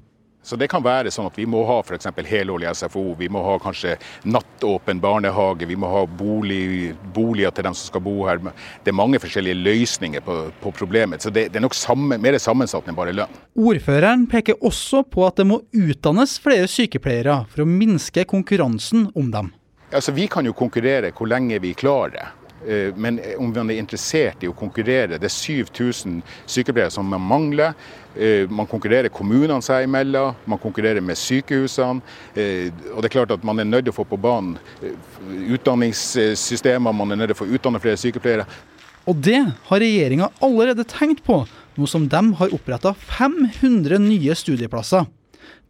Så det kan være sånn at vi må ha f.eks. helårlig SFO, vi må ha kanskje nattåpen barnehage, vi må ha bolig, boliger til dem som skal bo her. Det er mange forskjellige løsninger på, på problemet, så det, det er nok sammen, mer sammensatt enn bare lønn. Ordføreren peker også på at det må utdannes flere sykepleiere for å minske konkurransen om dem. Altså, vi kan jo konkurrere hvor lenge vi klarer. Eh, men om man er interessert i å konkurrere Det er 7000 sykepleiere som man mangler. Eh, man konkurrerer kommunene seg imellom, man konkurrerer med sykehusene. Eh, og det er klart at Man er nødt til å få på banen utdanningssystemer, man er nødt til å få utdannet flere sykepleiere. Og det har regjeringa allerede tenkt på, nå som de har oppretta 500 nye studieplasser.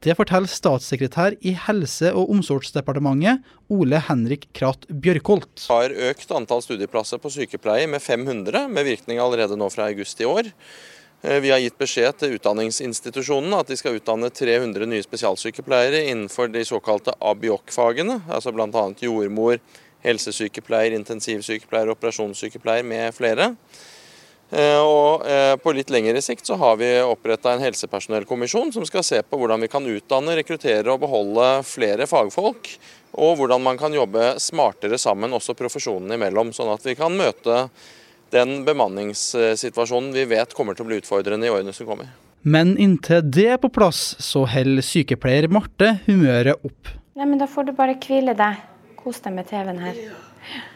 Det forteller statssekretær i Helse- og omsorgsdepartementet, Ole Henrik Krath Bjørkholt. Har økt antall studieplasser på sykepleie med 500, med virkning allerede nå fra august i år. Eh, vi har gitt beskjed til utdanningsinstitusjonene at de skal utdanne 300 nye spesialsykepleiere innenfor de såkalte ABIOK-fagene, altså bl.a. jordmor, helsesykepleier, intensivsykepleier, operasjonssykepleier med flere. Eh, og eh, På litt lengre sikt så har vi oppretta en helsepersonellkommisjon som skal se på hvordan vi kan utdanne, rekruttere og beholde flere fagfolk. Og hvordan man kan jobbe smartere sammen, også profesjonene imellom. Sånn at vi kan møte den bemanningssituasjonen vi vet kommer til å bli utfordrende i årene som kommer. Men inntil det er på plass, så holder sykepleier Marte humøret opp. Nei, men Da får du bare hvile deg. Kos deg med TV-en her.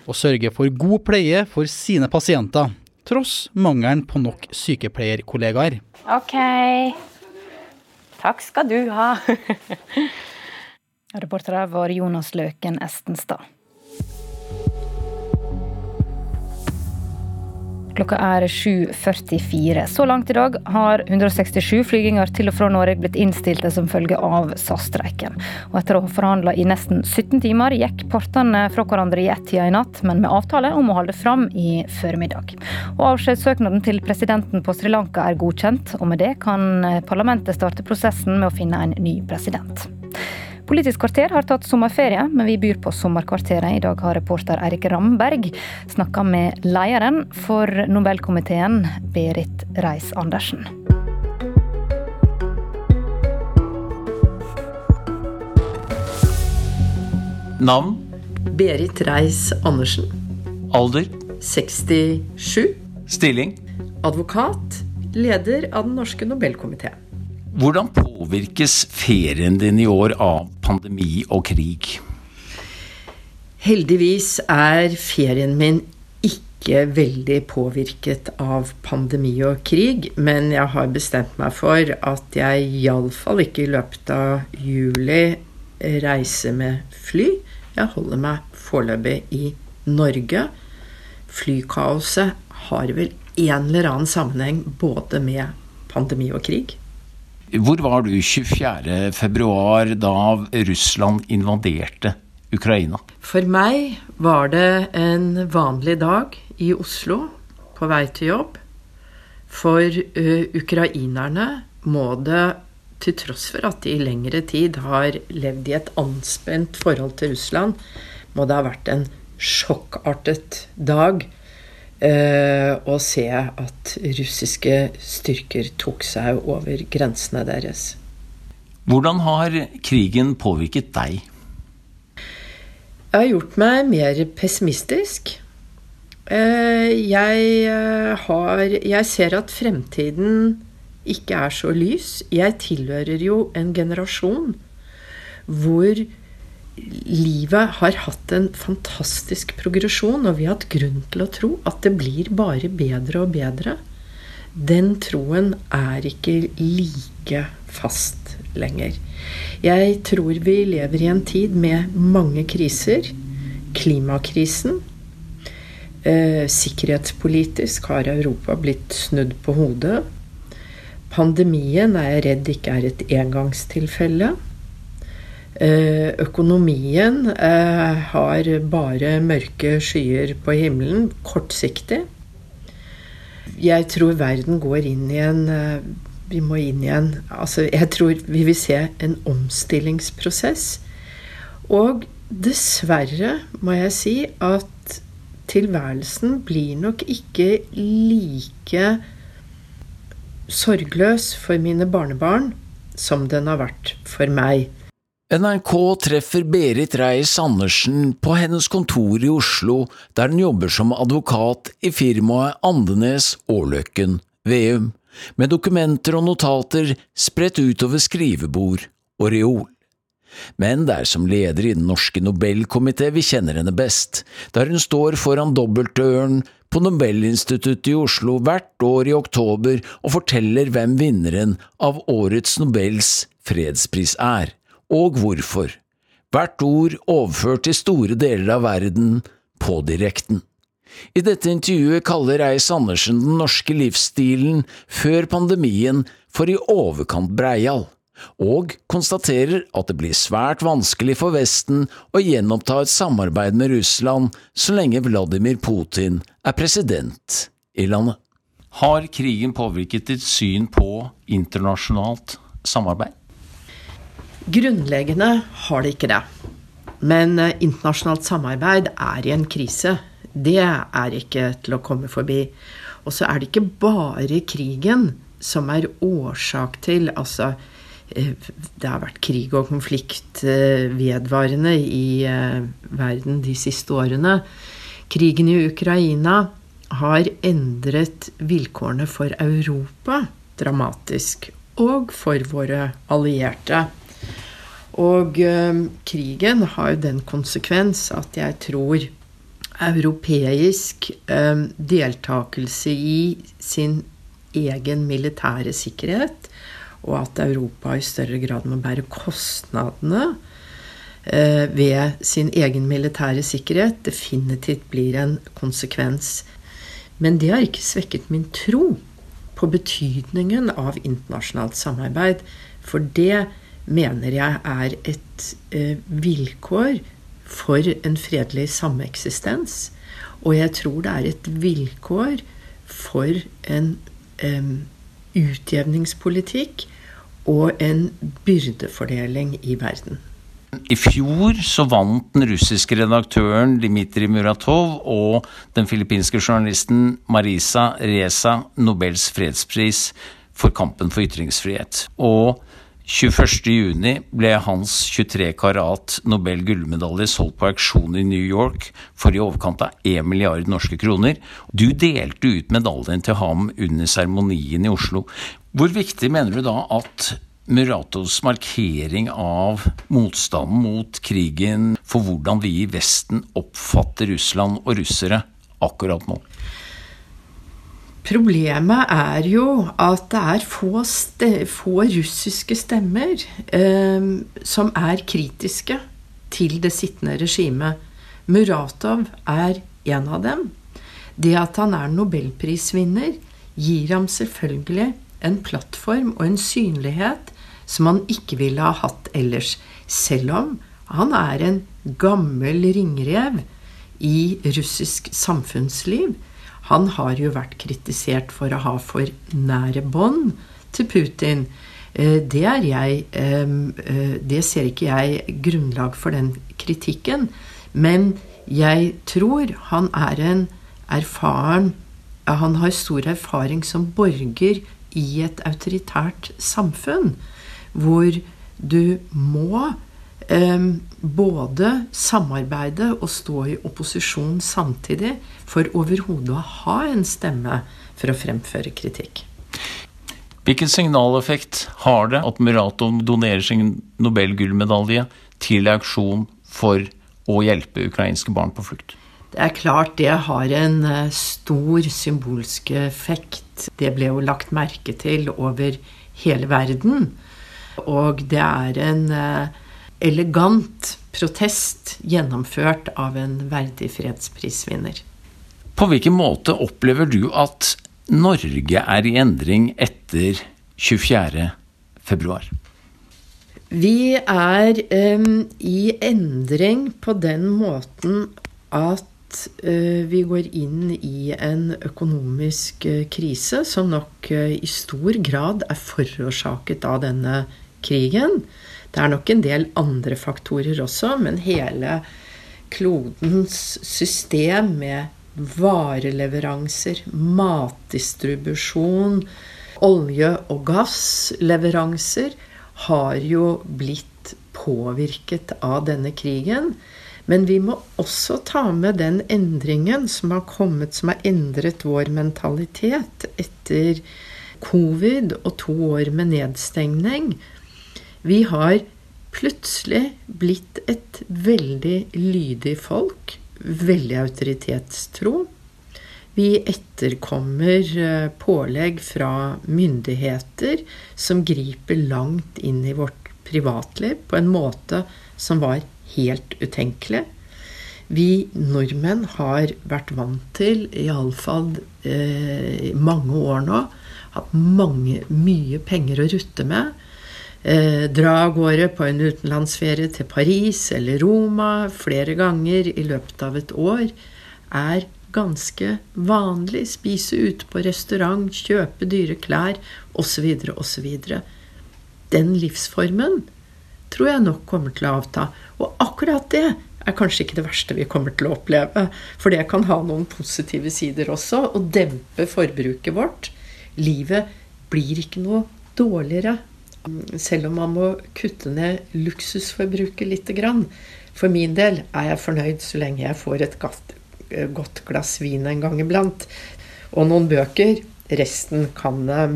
Og sørge for god pleie for sine pasienter, tross mangelen på nok sykepleierkollegaer. OK. Takk skal du ha. Reportere var Jonas Løken Estenstad. Klokka er 7.44. Så langt i dag har 167 flyginger til og fra Norge blitt innstilte som følge av SAS-streiken. Og etter å ha forhandla i nesten 17 timer, gikk partene fra hverandre i ett-tida i natt, men med avtale om å holde fram i formiddag. Og Avskjedssøknaden til presidenten på Sri Lanka er godkjent, og med det kan parlamentet starte prosessen med å finne en ny president. Politisk kvarter har tatt sommerferie, men vi byr på Sommerkvarteret. I dag har reporter Eirik Ramberg snakka med lederen for Nobelkomiteen, Berit Reiss-Andersen. Navn? Berit Reiss-Andersen. Alder? 67. Stilling? Advokat. Leder av Den norske Nobelkomiteen. Hvordan påvirkes ferien din i år av pandemi og krig? Heldigvis er ferien min ikke veldig påvirket av pandemi og krig, men jeg har bestemt meg for at jeg iallfall ikke i løpet av juli reiser med fly. Jeg holder meg foreløpig i Norge. Flykaoset har vel en eller annen sammenheng både med pandemi og krig. Hvor var du 24.2 da Russland invaderte Ukraina? For meg var det en vanlig dag i Oslo på vei til jobb. For uh, ukrainerne må det, til tross for at de i lengre tid har levd i et anspent forhold til Russland, må det ha vært en sjokkartet dag Eh, og se at russiske styrker tok seg over grensene deres. Hvordan har krigen påvirket deg? Jeg har gjort meg mer pessimistisk. Eh, jeg, eh, har, jeg ser at fremtiden ikke er så lys. Jeg tilhører jo en generasjon hvor livet har hatt en fantastisk progresjon, og vi har hatt grunn til å tro at det blir bare bedre og bedre. Den troen er ikke like fast lenger. Jeg tror vi lever i en tid med mange kriser. Klimakrisen. Eh, sikkerhetspolitisk har Europa blitt snudd på hodet. Pandemien er jeg redd ikke er et engangstilfelle. Eh, økonomien eh, har bare mørke skyer på himmelen, kortsiktig. Jeg tror verden går inn i en eh, Vi må inn i en altså Jeg tror vi vil se en omstillingsprosess. Og dessverre må jeg si at tilværelsen blir nok ikke like sorgløs for mine barnebarn som den har vært for meg. NRK treffer Berit Reiss-Andersen på hennes kontor i Oslo, der hun jobber som advokat i firmaet Andenes Årløkken Veum, med dokumenter og notater spredt utover skrivebord og reol. Men det er som leder i Den norske Nobelkomité vi kjenner henne best, der hun står foran dobbeltdøren på Nobelinstituttet i Oslo hvert år i oktober og forteller hvem vinneren av årets Nobels fredspris er, og hvorfor. Hvert ord overført til store deler av verden på direkten. I dette intervjuet kaller Reiss-Andersen den norske livsstilen før pandemien for i overkant breial og konstaterer at det blir svært vanskelig for Vesten å gjenoppta et samarbeid med Russland så lenge Vladimir Putin er president i landet. Har krigen påvirket ditt syn på internasjonalt samarbeid? Grunnleggende har det ikke det. Men eh, internasjonalt samarbeid er i en krise. Det er ikke til å komme forbi. Og så er det ikke bare krigen som er årsak til altså Eh, det har vært krig og konflikt eh, vedvarende i verden de siste årene. Krigen i Ukraina har endret vilkårene for Europa dramatisk. Og for våre allierte. Og krigen har jo den konsekvens at jeg tror europeisk deltakelse i sin egen militære sikkerhet og at Europa i større grad må bære kostnadene eh, ved sin egen militære sikkerhet, definitivt blir en konsekvens. Men det har ikke svekket min tro på betydningen av internasjonalt samarbeid. For det mener jeg er et eh, vilkår for en fredelig sameksistens. Og jeg tror det er et vilkår for en eh, utjevningspolitikk og en byrdefordeling i verden. I fjor så vant den russiske redaktøren Dmitrij Muratov og den filippinske journalisten Marisa Reza Nobels fredspris for kampen for ytringsfrihet. Og 21.6 ble hans 23 karat Nobel gullmedalje solgt på auksjon i New York for i overkant av 1 milliard norske kroner. Du delte ut medaljen til ham under seremonien i Oslo. Hvor viktig mener du da at Muratos markering av motstanden mot krigen for hvordan vi i Vesten oppfatter Russland og russere akkurat nå? Problemet er jo at det er få, få russiske stemmer eh, som er kritiske til det sittende regimet. Muratov er en av dem. Det at han er nobelprisvinner, gir ham selvfølgelig en plattform og en synlighet som han ikke ville ha hatt ellers. Selv om han er en gammel ringrev i russisk samfunnsliv han har jo vært kritisert for å ha for nære bånd til Putin. Eh, det, jeg, eh, det ser ikke jeg grunnlag for den kritikken. Men jeg tror han er en erfaren Han har stor erfaring som borger i et autoritært samfunn, hvor du må både samarbeide og stå i opposisjon samtidig for overhodet å ha en stemme for å fremføre kritikk. Hvilken signaleffekt har det at Muratov donerer sin Nobelgullmedalje til auksjon for å hjelpe ukrainske barn på flukt? Det er klart det har en eh, stor symbolsk effekt. Det ble jo lagt merke til over hele verden. Og det er en uh, elegant protest gjennomført av en verdig fredsprisvinner. På hvilken måte opplever du at Norge er i endring etter 24. februar? Vi er um, i endring på den måten at uh, vi går inn i en økonomisk uh, krise som nok uh, i stor grad er forårsaket av denne krigen. Det er nok en del andre faktorer også, men hele klodens system med vareleveranser, matdistribusjon, olje- og gassleveranser har jo blitt påvirket av denne krigen. Men vi må også ta med den endringen som har kommet, som har endret vår mentalitet etter covid og to år med nedstengning. Vi har plutselig blitt et veldig lydig folk. Veldig autoritetstro. Vi etterkommer eh, pålegg fra myndigheter som griper langt inn i vårt privatliv på en måte som var helt utenkelig. Vi nordmenn har vært vant til, iallfall eh, mange år nå, hatt mange, mye penger å rutte med. Eh, dra av gårde på en utenlandsferie til Paris eller Roma flere ganger i løpet av et år er ganske vanlig. Spise ute på restaurant, kjøpe dyre klær osv. osv. Den livsformen tror jeg nok kommer til å avta. Og akkurat det er kanskje ikke det verste vi kommer til å oppleve. For det kan ha noen positive sider også, og dempe forbruket vårt. Livet blir ikke noe dårligere. Selv om man må kutte ned luksusforbruket lite grann. For min del er jeg fornøyd så lenge jeg får et godt glass vin en gang iblant. Og noen bøker. Resten kan, eh,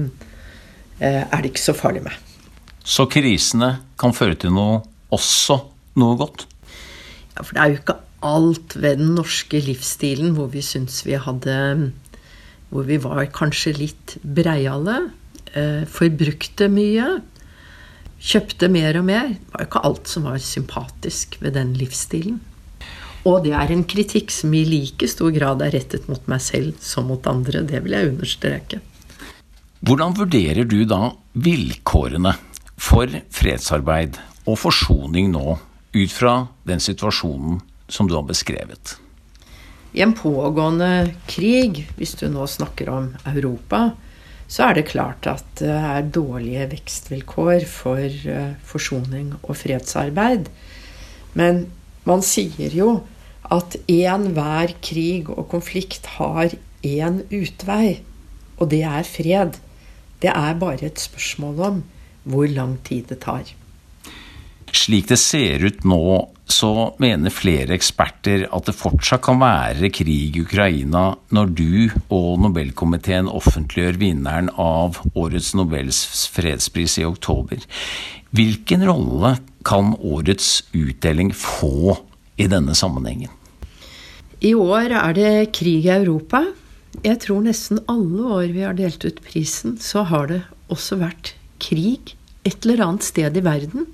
er det ikke så farlig med. Så krisene kan føre til noe også noe godt? Ja, for det er jo ikke alt ved den norske livsstilen hvor vi syns vi hadde Hvor vi var kanskje litt breiale. Eh, forbrukte mye. Kjøpte mer og mer. Det var jo ikke alt som var sympatisk ved den livsstilen. Og det er en kritikk som i like stor grad er rettet mot meg selv som mot andre. Det vil jeg understreke. Hvordan vurderer du da vilkårene for fredsarbeid og forsoning nå, ut fra den situasjonen som du har beskrevet? I en pågående krig, hvis du nå snakker om Europa, så er det klart at det er dårlige vekstvilkår for eh, forsoning og fredsarbeid. Men man sier jo at enhver krig og konflikt har én utvei, og det er fred. Det er bare et spørsmål om hvor lang tid det tar. Slik det ser ut nå, så mener flere eksperter at det fortsatt kan være krig i Ukraina når du og Nobelkomiteen offentliggjør vinneren av årets Nobels fredspris i oktober. Hvilken rolle kan årets utdeling få i denne sammenhengen? I år er det krig i Europa. Jeg tror nesten alle år vi har delt ut prisen, så har det også vært krig et eller annet sted i verden.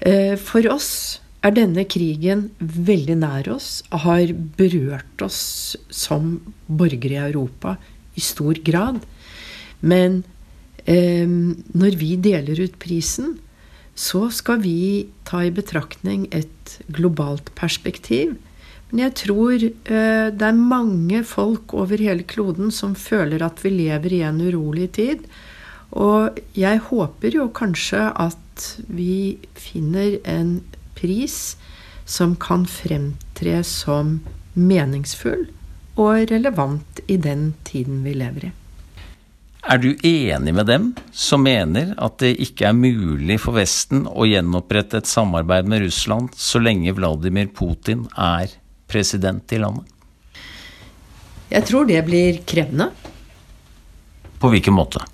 Eh, for oss er denne krigen veldig nær oss, har berørt oss som borgere i Europa i stor grad. Men eh, når vi deler ut prisen, så skal vi ta i betraktning et globalt perspektiv. Men jeg tror eh, det er mange folk over hele kloden som føler at vi lever i en urolig tid. Og jeg håper jo kanskje at vi finner en pris som kan fremtre som meningsfull og relevant i den tiden vi lever i. Er du enig med dem som mener at det ikke er mulig for Vesten å gjenopprette et samarbeid med Russland så lenge Vladimir Putin er president i landet? Jeg tror det blir krevende. På hvilken måte?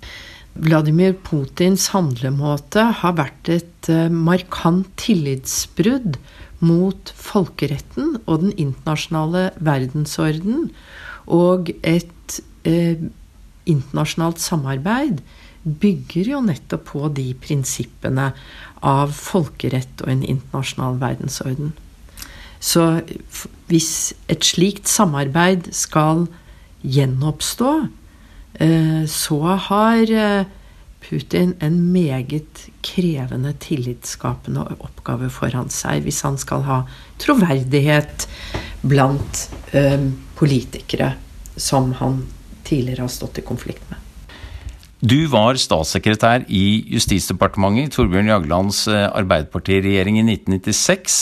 Vladimir Putins handlemåte har vært et eh, markant tillitsbrudd mot folkeretten og den internasjonale verdensorden. Og et eh, internasjonalt samarbeid bygger jo nettopp på de prinsippene av folkerett og en internasjonal verdensorden. Så hvis et slikt samarbeid skal gjenoppstå, så har eh, Putin en meget krevende tillitsskapende oppgave foran seg hvis han skal ha troverdighet blant eh, politikere som han tidligere har stått i konflikt med. Du var statssekretær i Justisdepartementet i Torbjørn Jaglands Arbeiderpartiregjering i 1996,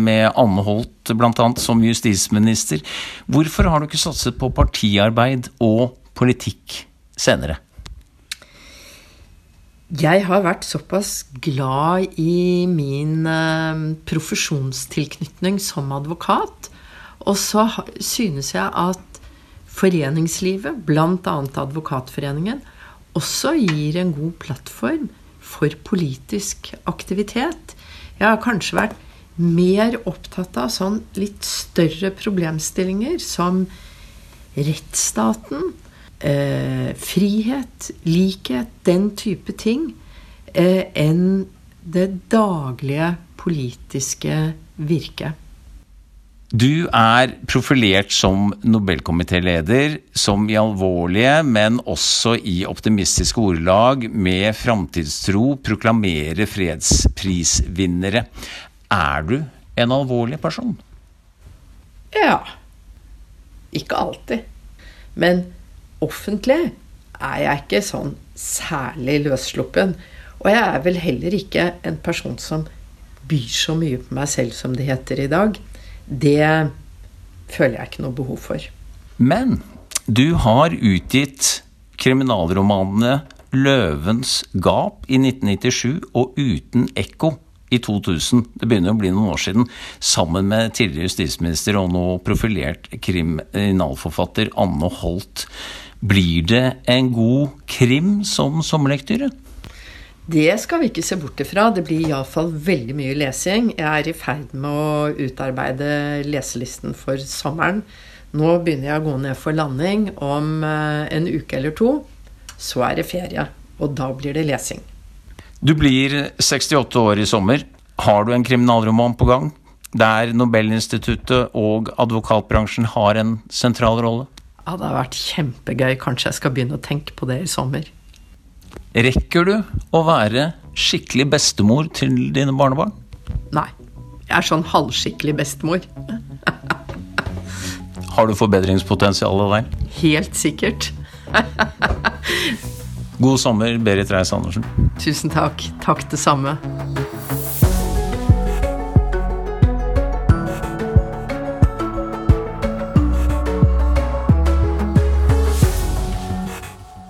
med Anne Holt bl.a. som justisminister. Hvorfor har du ikke satset på partiarbeid og politikk senere? Jeg har vært såpass glad i min eh, profesjonstilknytning som advokat. Og så synes jeg at foreningslivet, bl.a. Advokatforeningen, også gir en god plattform for politisk aktivitet. Jeg har kanskje vært mer opptatt av sånn litt større problemstillinger som rettsstaten, eh, frihet, likhet, den type ting, eh, enn det daglige politiske virket. Du er profilert som Nobelkomitéleder, som i alvorlige, men også i optimistiske ordelag med framtidstro proklamerer fredsprisvinnere. Er du en alvorlig person? Ja. Ikke alltid. Men offentlig er jeg ikke sånn særlig løssluppen. Og jeg er vel heller ikke en person som byr så mye på meg selv som det heter i dag. Det føler jeg ikke noe behov for. Men du har utgitt kriminalromanene 'Løvens gap' i 1997 og 'Uten ekko' i 2000, det begynner å bli noen år siden, sammen med tidligere justisminister og nå profilert kriminalforfatter Anne Holt. Blir det en god krim som sommerlektyre? Det skal vi ikke se bort ifra. Det blir iallfall veldig mye lesing. Jeg er i ferd med å utarbeide leselisten for sommeren. Nå begynner jeg å gå ned for landing om eh, en uke eller to. Så er det ferie, og da blir det lesing. Du blir 68 år i sommer. Har du en kriminalroman på gang? Der Nobelinstituttet og advokatbransjen har en sentral rolle? Ja, det har vært kjempegøy. Kanskje jeg skal begynne å tenke på det i sommer. Rekker du å være skikkelig bestemor til dine barnebarn? Nei. Jeg er sånn halvskikkelig bestemor. Har du forbedringspotensial der? Helt sikkert. God sommer, Berit Reiss-Andersen. Tusen takk. Takk det samme.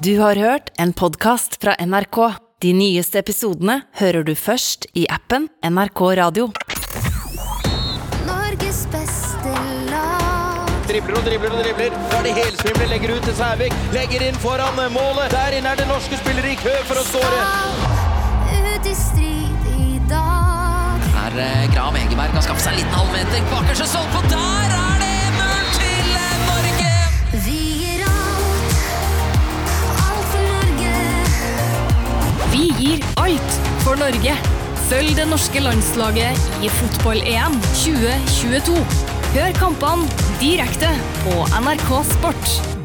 Du har hørt en podkast fra NRK. De nyeste episodene hører du først i appen NRK Radio. Norges beste lag. Dribler og dribler og dribler. Da er det helsvimler, legger ut til Sævik. Legger inn foran målet. Der inne er det norske spillere i kø for å skåre. Ut i strid i dag. Her eh, Grav Egeberg kan skaffe seg en liten halvmeter. Bakerste stolpe, på der er Vi gir alt for Norge. Følg det norske landslaget i fotball-EM 2022. Hør kampene direkte på NRK Sport.